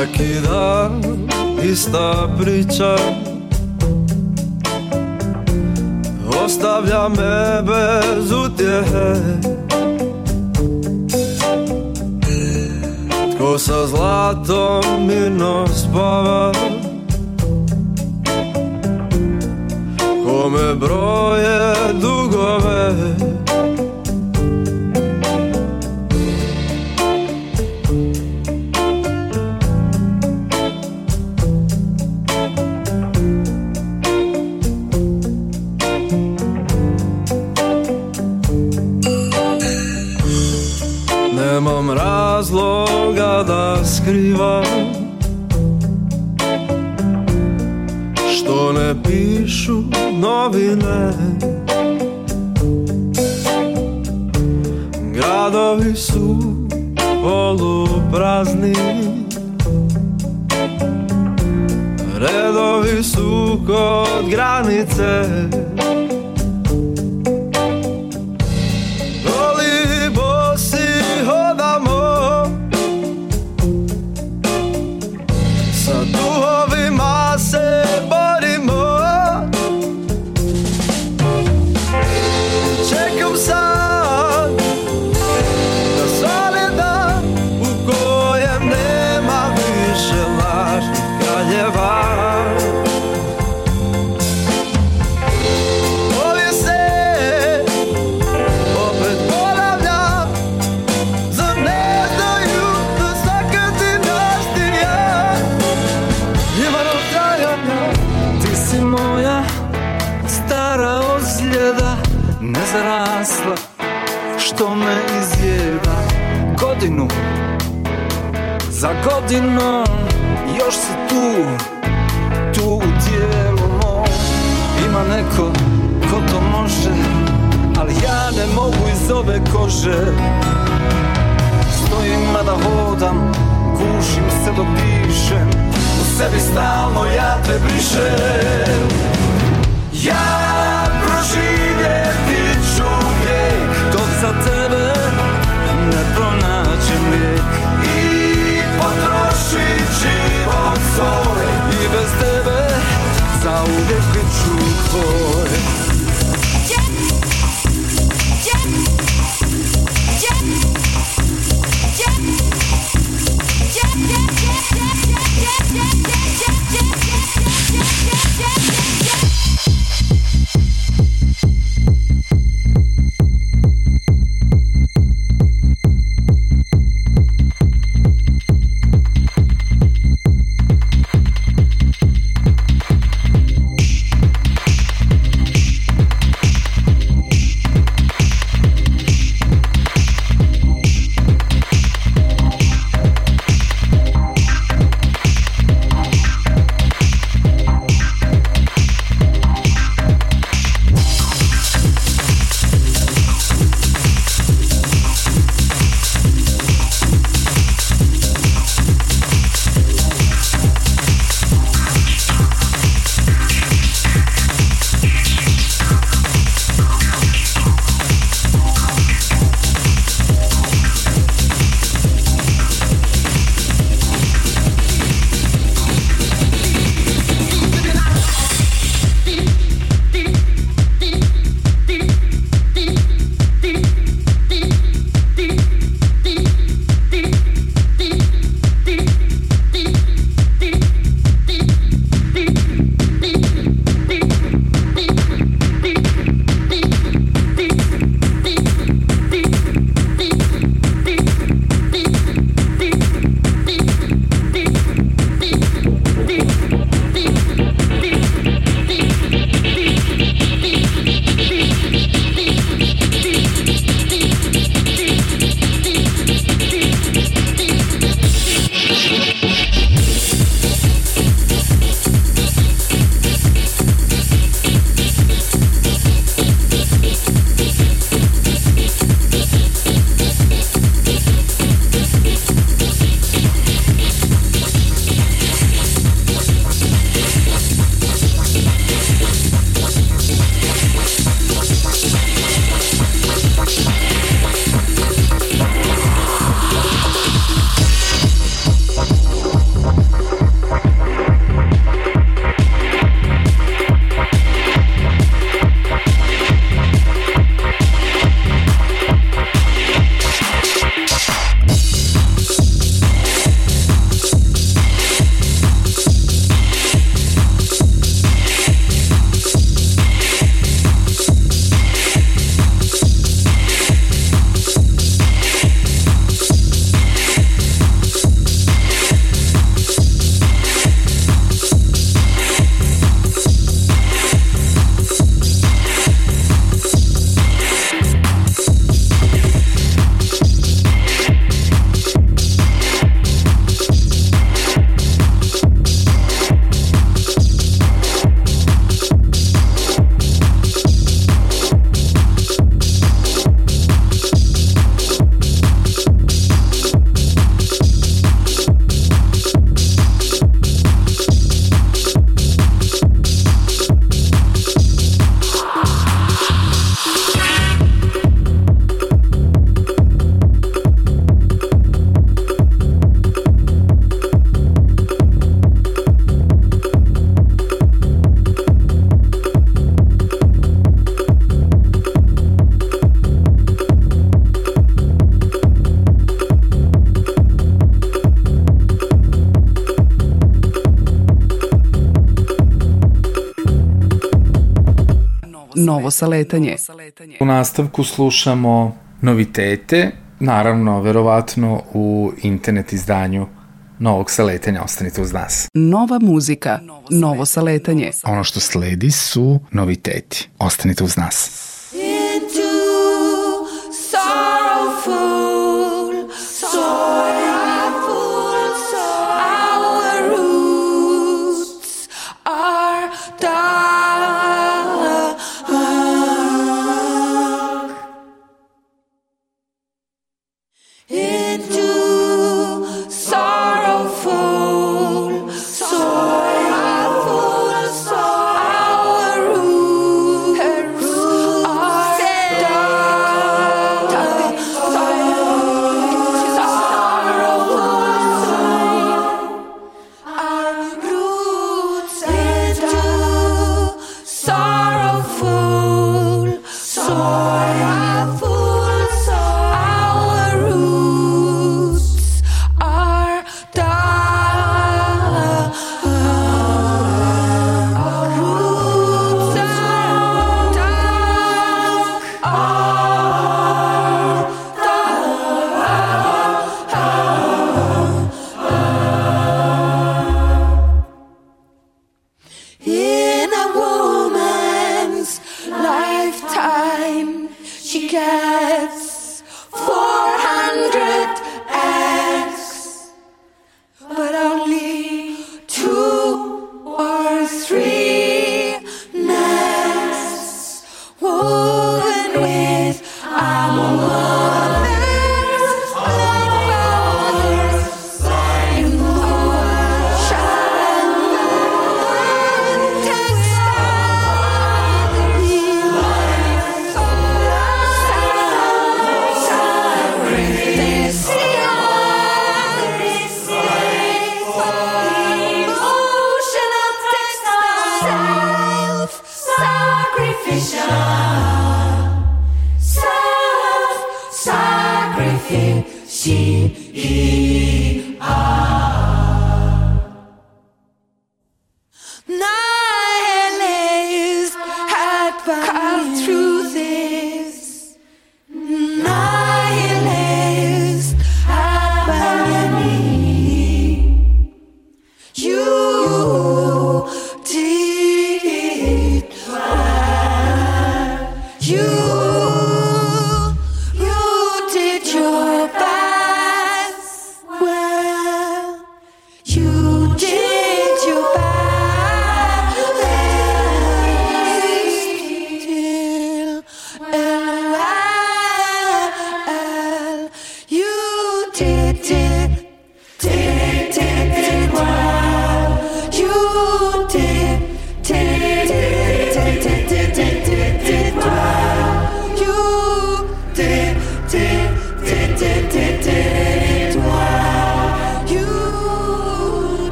Svaki dan ista priča. Ostavlja me bez utjehe. Tko sa zlatom mirno spava? Kome broje dugove? Kome broje dugove novine. Gradovi su poluprazni. Redovi su kod granice. Godinom još si tu Tu u tijelu mom. Ima neko ko to može Ali ja ne mogu iz ove kože. Stojim mada hodam Gušim se dok dišem. U sebi stalno ja te brišem. Ja proživjeti ću vijek Dok za tebe potrošit život svoj. I bez tebe za uvijek bit ću tvoj Novo saletanje. U nastavku slušamo novitete, naravno, verovatno u internet izdanju novog saletanja. Ostanite uz nas. Nova muzika. Novo saletanje. Ono što sledi su noviteti. Ostanite uz nas.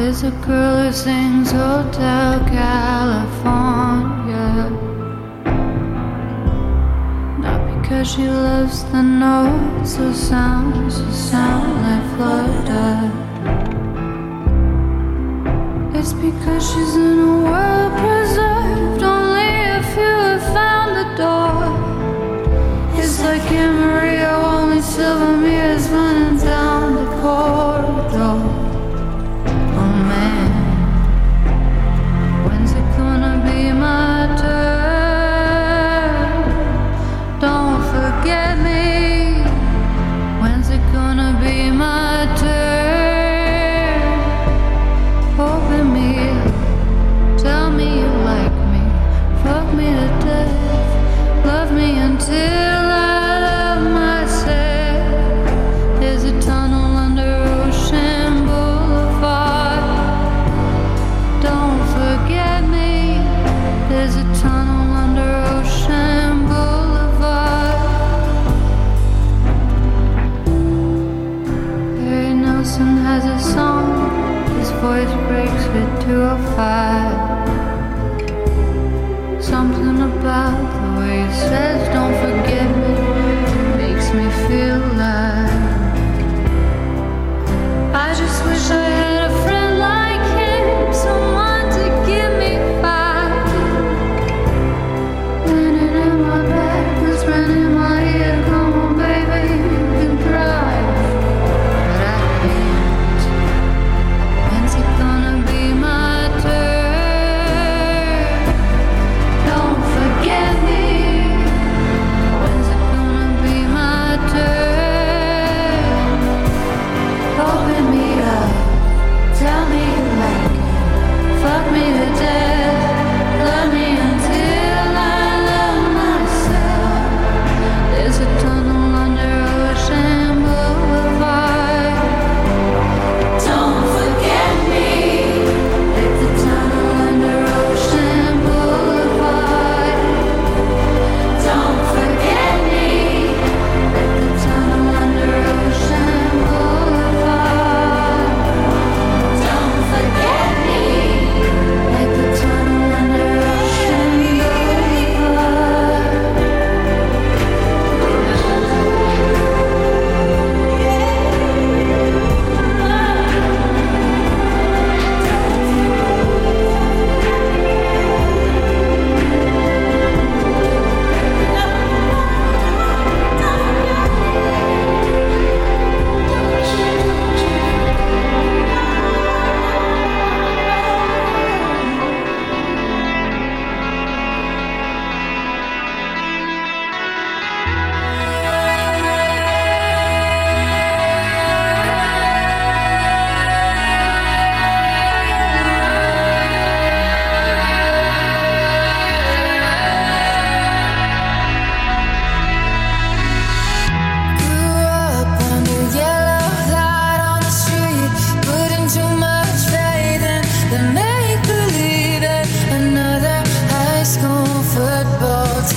There's a girl who sings Hotel California. Not because she loves the notes or sounds that sound like Florida. It's because she's in a world preserved only if you have found the door. Like in Maria, only silver mirrors running down the corridor.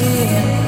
again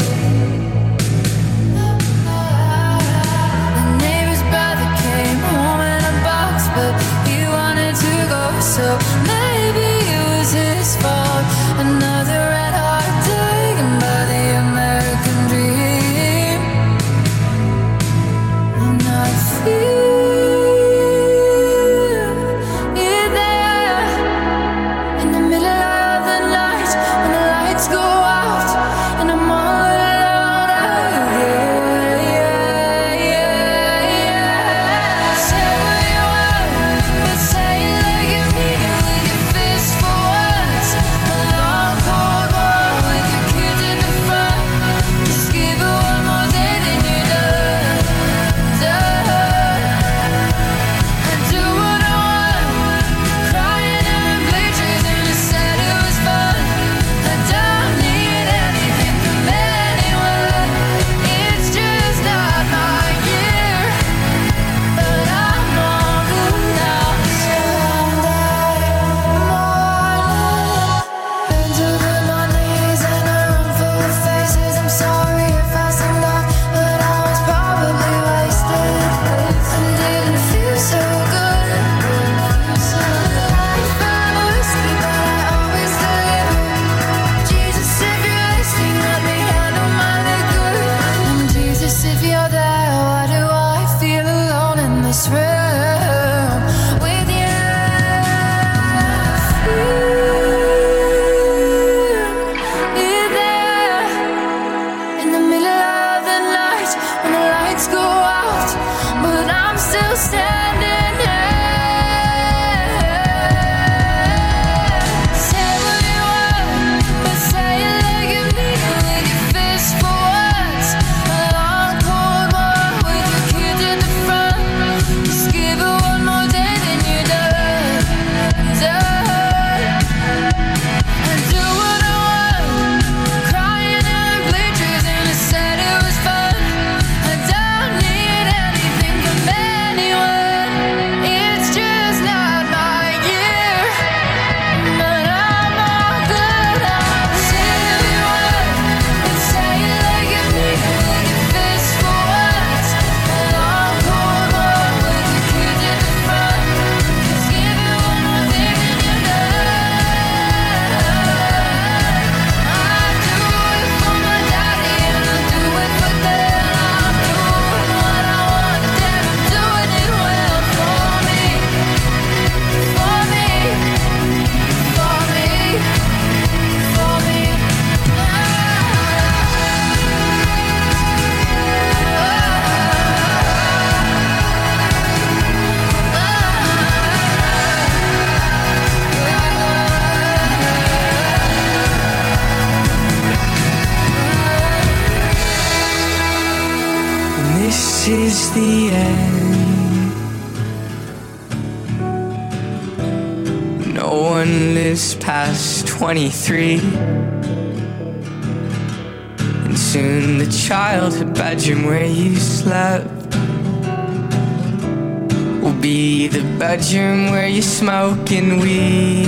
smoking weed.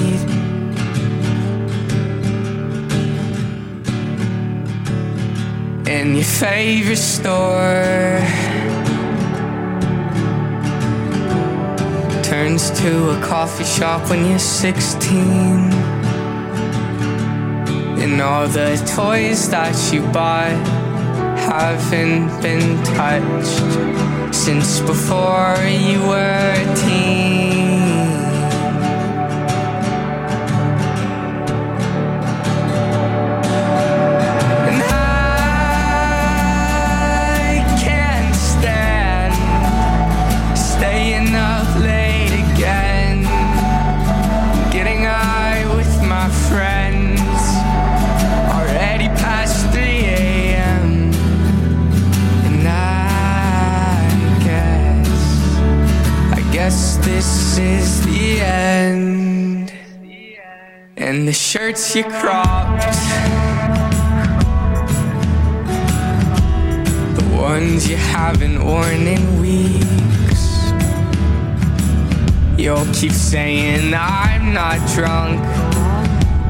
in your favorite store. Turns to a coffee shop when you're 16 and all the toys that you bought haven't been touched since before you were a teen is the end. And the shirts you cropped. The ones you haven't worn in weeks. You'll keep saying I'm not drunk,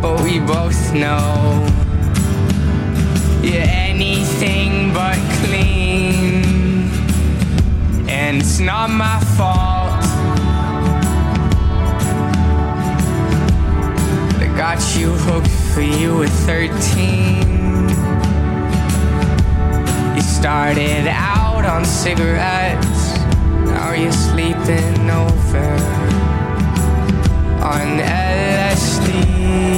but we both know you're anything but clean. And it's not my fault. Got you hooked for you at 13. You started out on cigarettes, now you're sleeping over on LSD.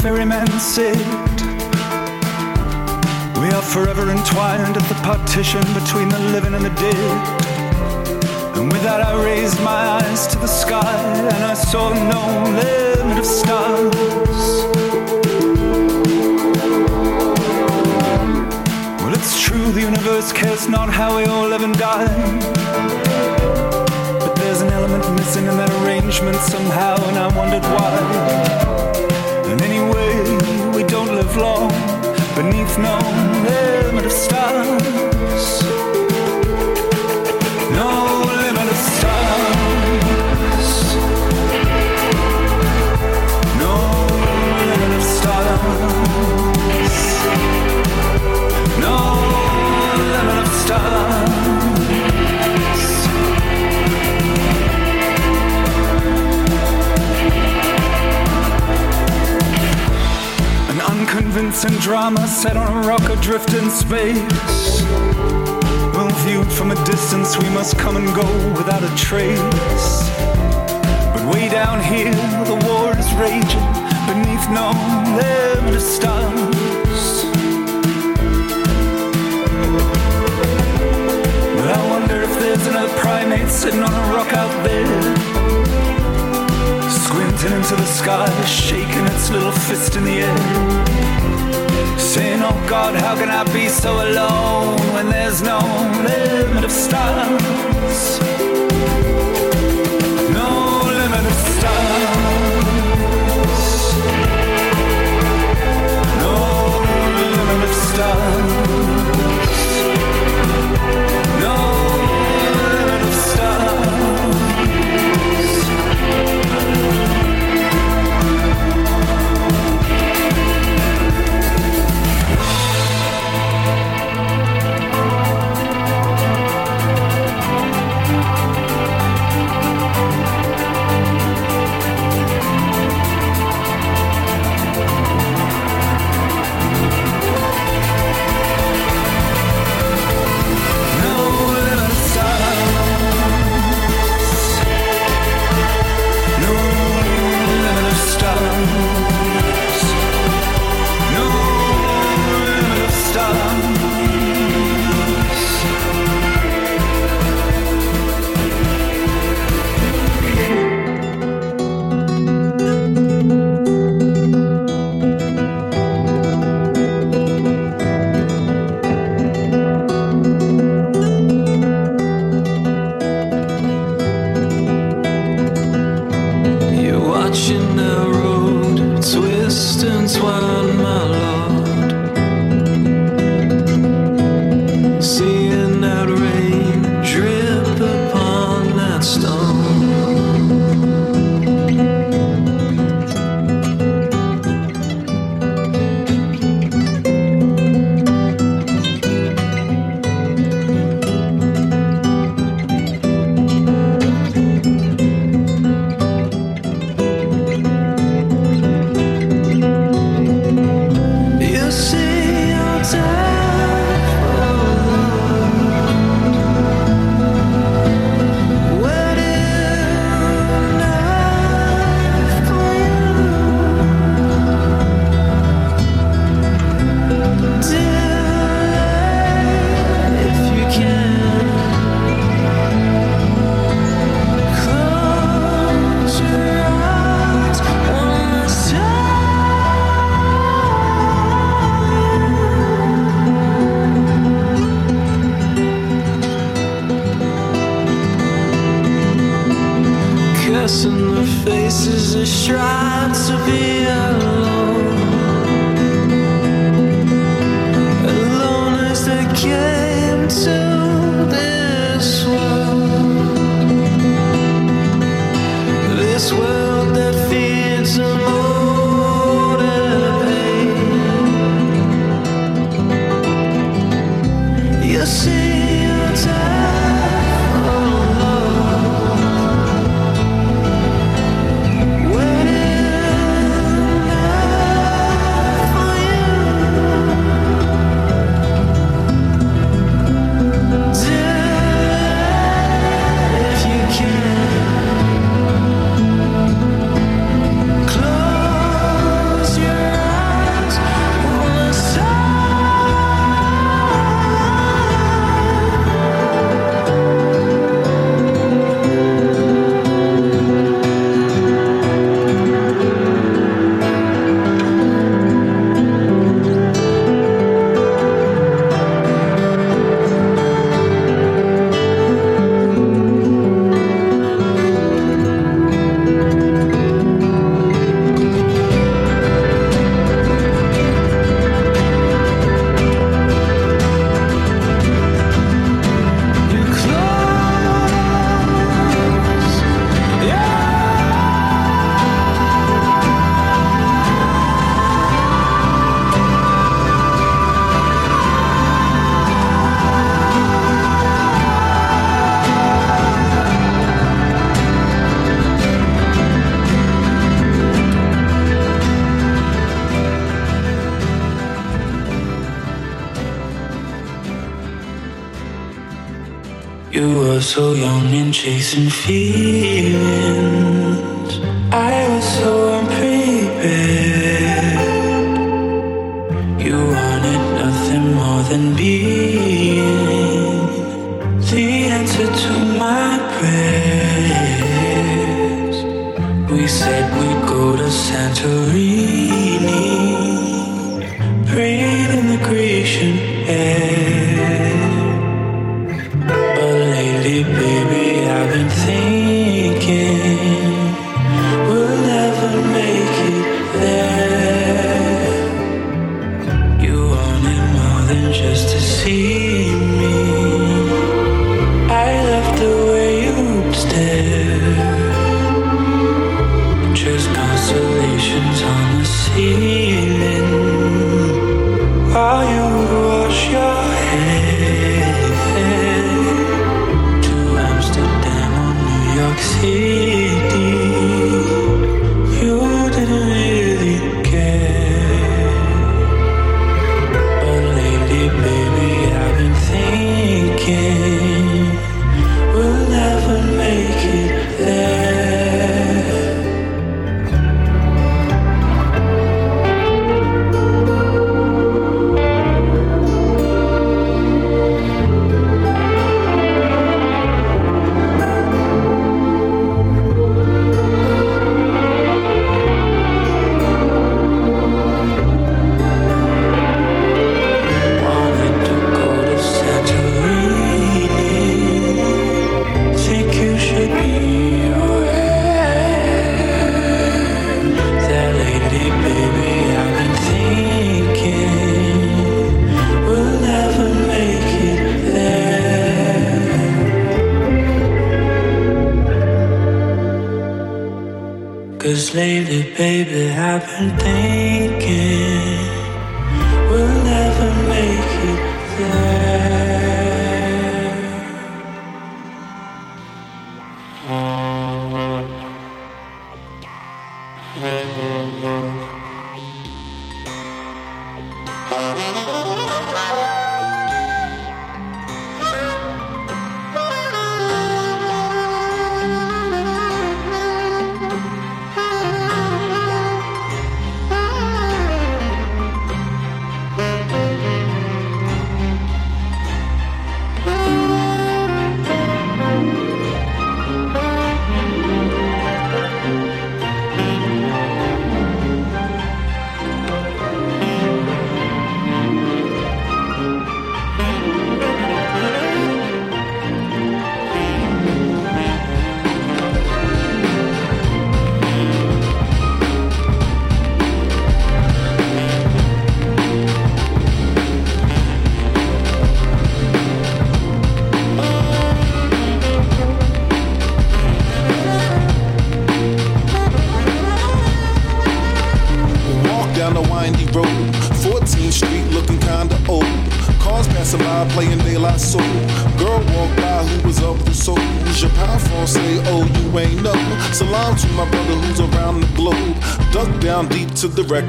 Ferryman said, We are forever entwined at the partition between the living and the dead. And with that, I raised my eyes to the sky and I saw no limit of stars. Well, it's true, the universe cares not how we all live and die. But there's an element missing in that arrangement somehow, and I wondered why. And anyway, we don't live long beneath no limit of stars. summer set on a rock adrift in space. Well, viewed from a distance, we must come and go without a trace. But way down here, the war is raging beneath no limit of stars. I wonder if there's another primate sitting on a rock out there, squinting into the sky, shaking its little fist in the air. Saying, oh God, how can I be so alone when there's no limit of stars? so young and chasing feelings. Lately, baby, I've been thinking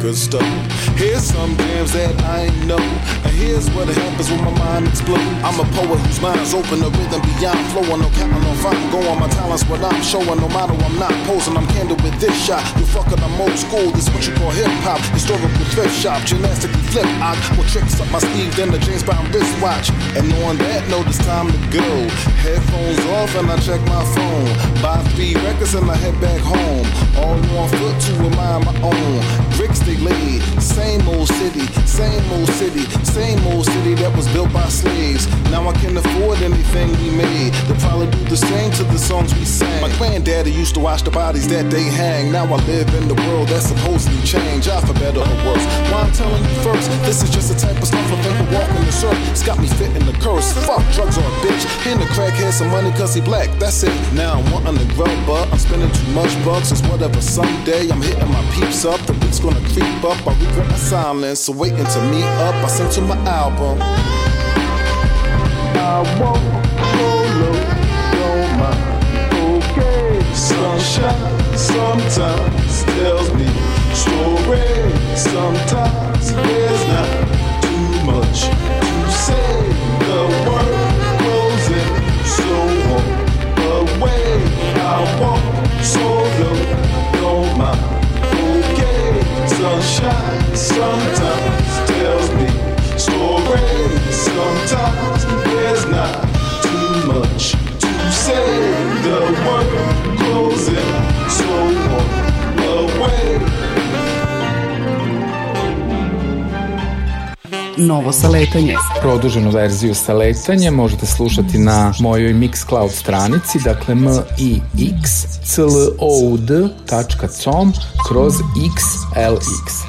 record store. Here's some jams that I ain't know. And here's what happens when my mind explodes. I'm a poet whose mind's open to rhythm beyond flowing. No counting on fine, going on my talents, what I'm showing. No matter I'm not posing, I'm candid with this shot. You fucking, I'm old school. This what you call hip hop. Historical thrift shop, gymnastically flip. I will tricks up my sleeve, then the James Brown wristwatch. And on that note, it's time to go. Headphones off and I check my phone. Buy three records and I head back home. All on foot to remind my own. Bricks they laid, same old city, same old city, same old city that was built by slaves. Now I can afford anything we made. They probably do the same to the songs we sang. My granddaddy used to watch the bodies that they hang. Now I live in the world that's supposedly change. I for better or worse. Why I'm telling you first, this is just the type of stuff I think walk in the surf. It's got me fitting the curse. Fuck drugs or a bitch. Hand the crackhead some money cause he black. That's it. Now I'm wanting to grow, but I'm spending too much bucks. It's whatever someday I'm hitting my peeps up. The gonna creep up. I regret my silence. So waiting to meet up. I sent you my album. I won't don't mind. Okay, sunshine sometimes tells me story. Sometimes there's not too much to say. The world goes in so on the way. I walk so shot sometimes tells me so stories. Sometimes there's not too much to say. The world goes in so on the Novo saletanje. Produženu verziju saletanja možete slušati na mojoj Mixcloud stranici, dakle m i x c l o u d.com kroz x xlx.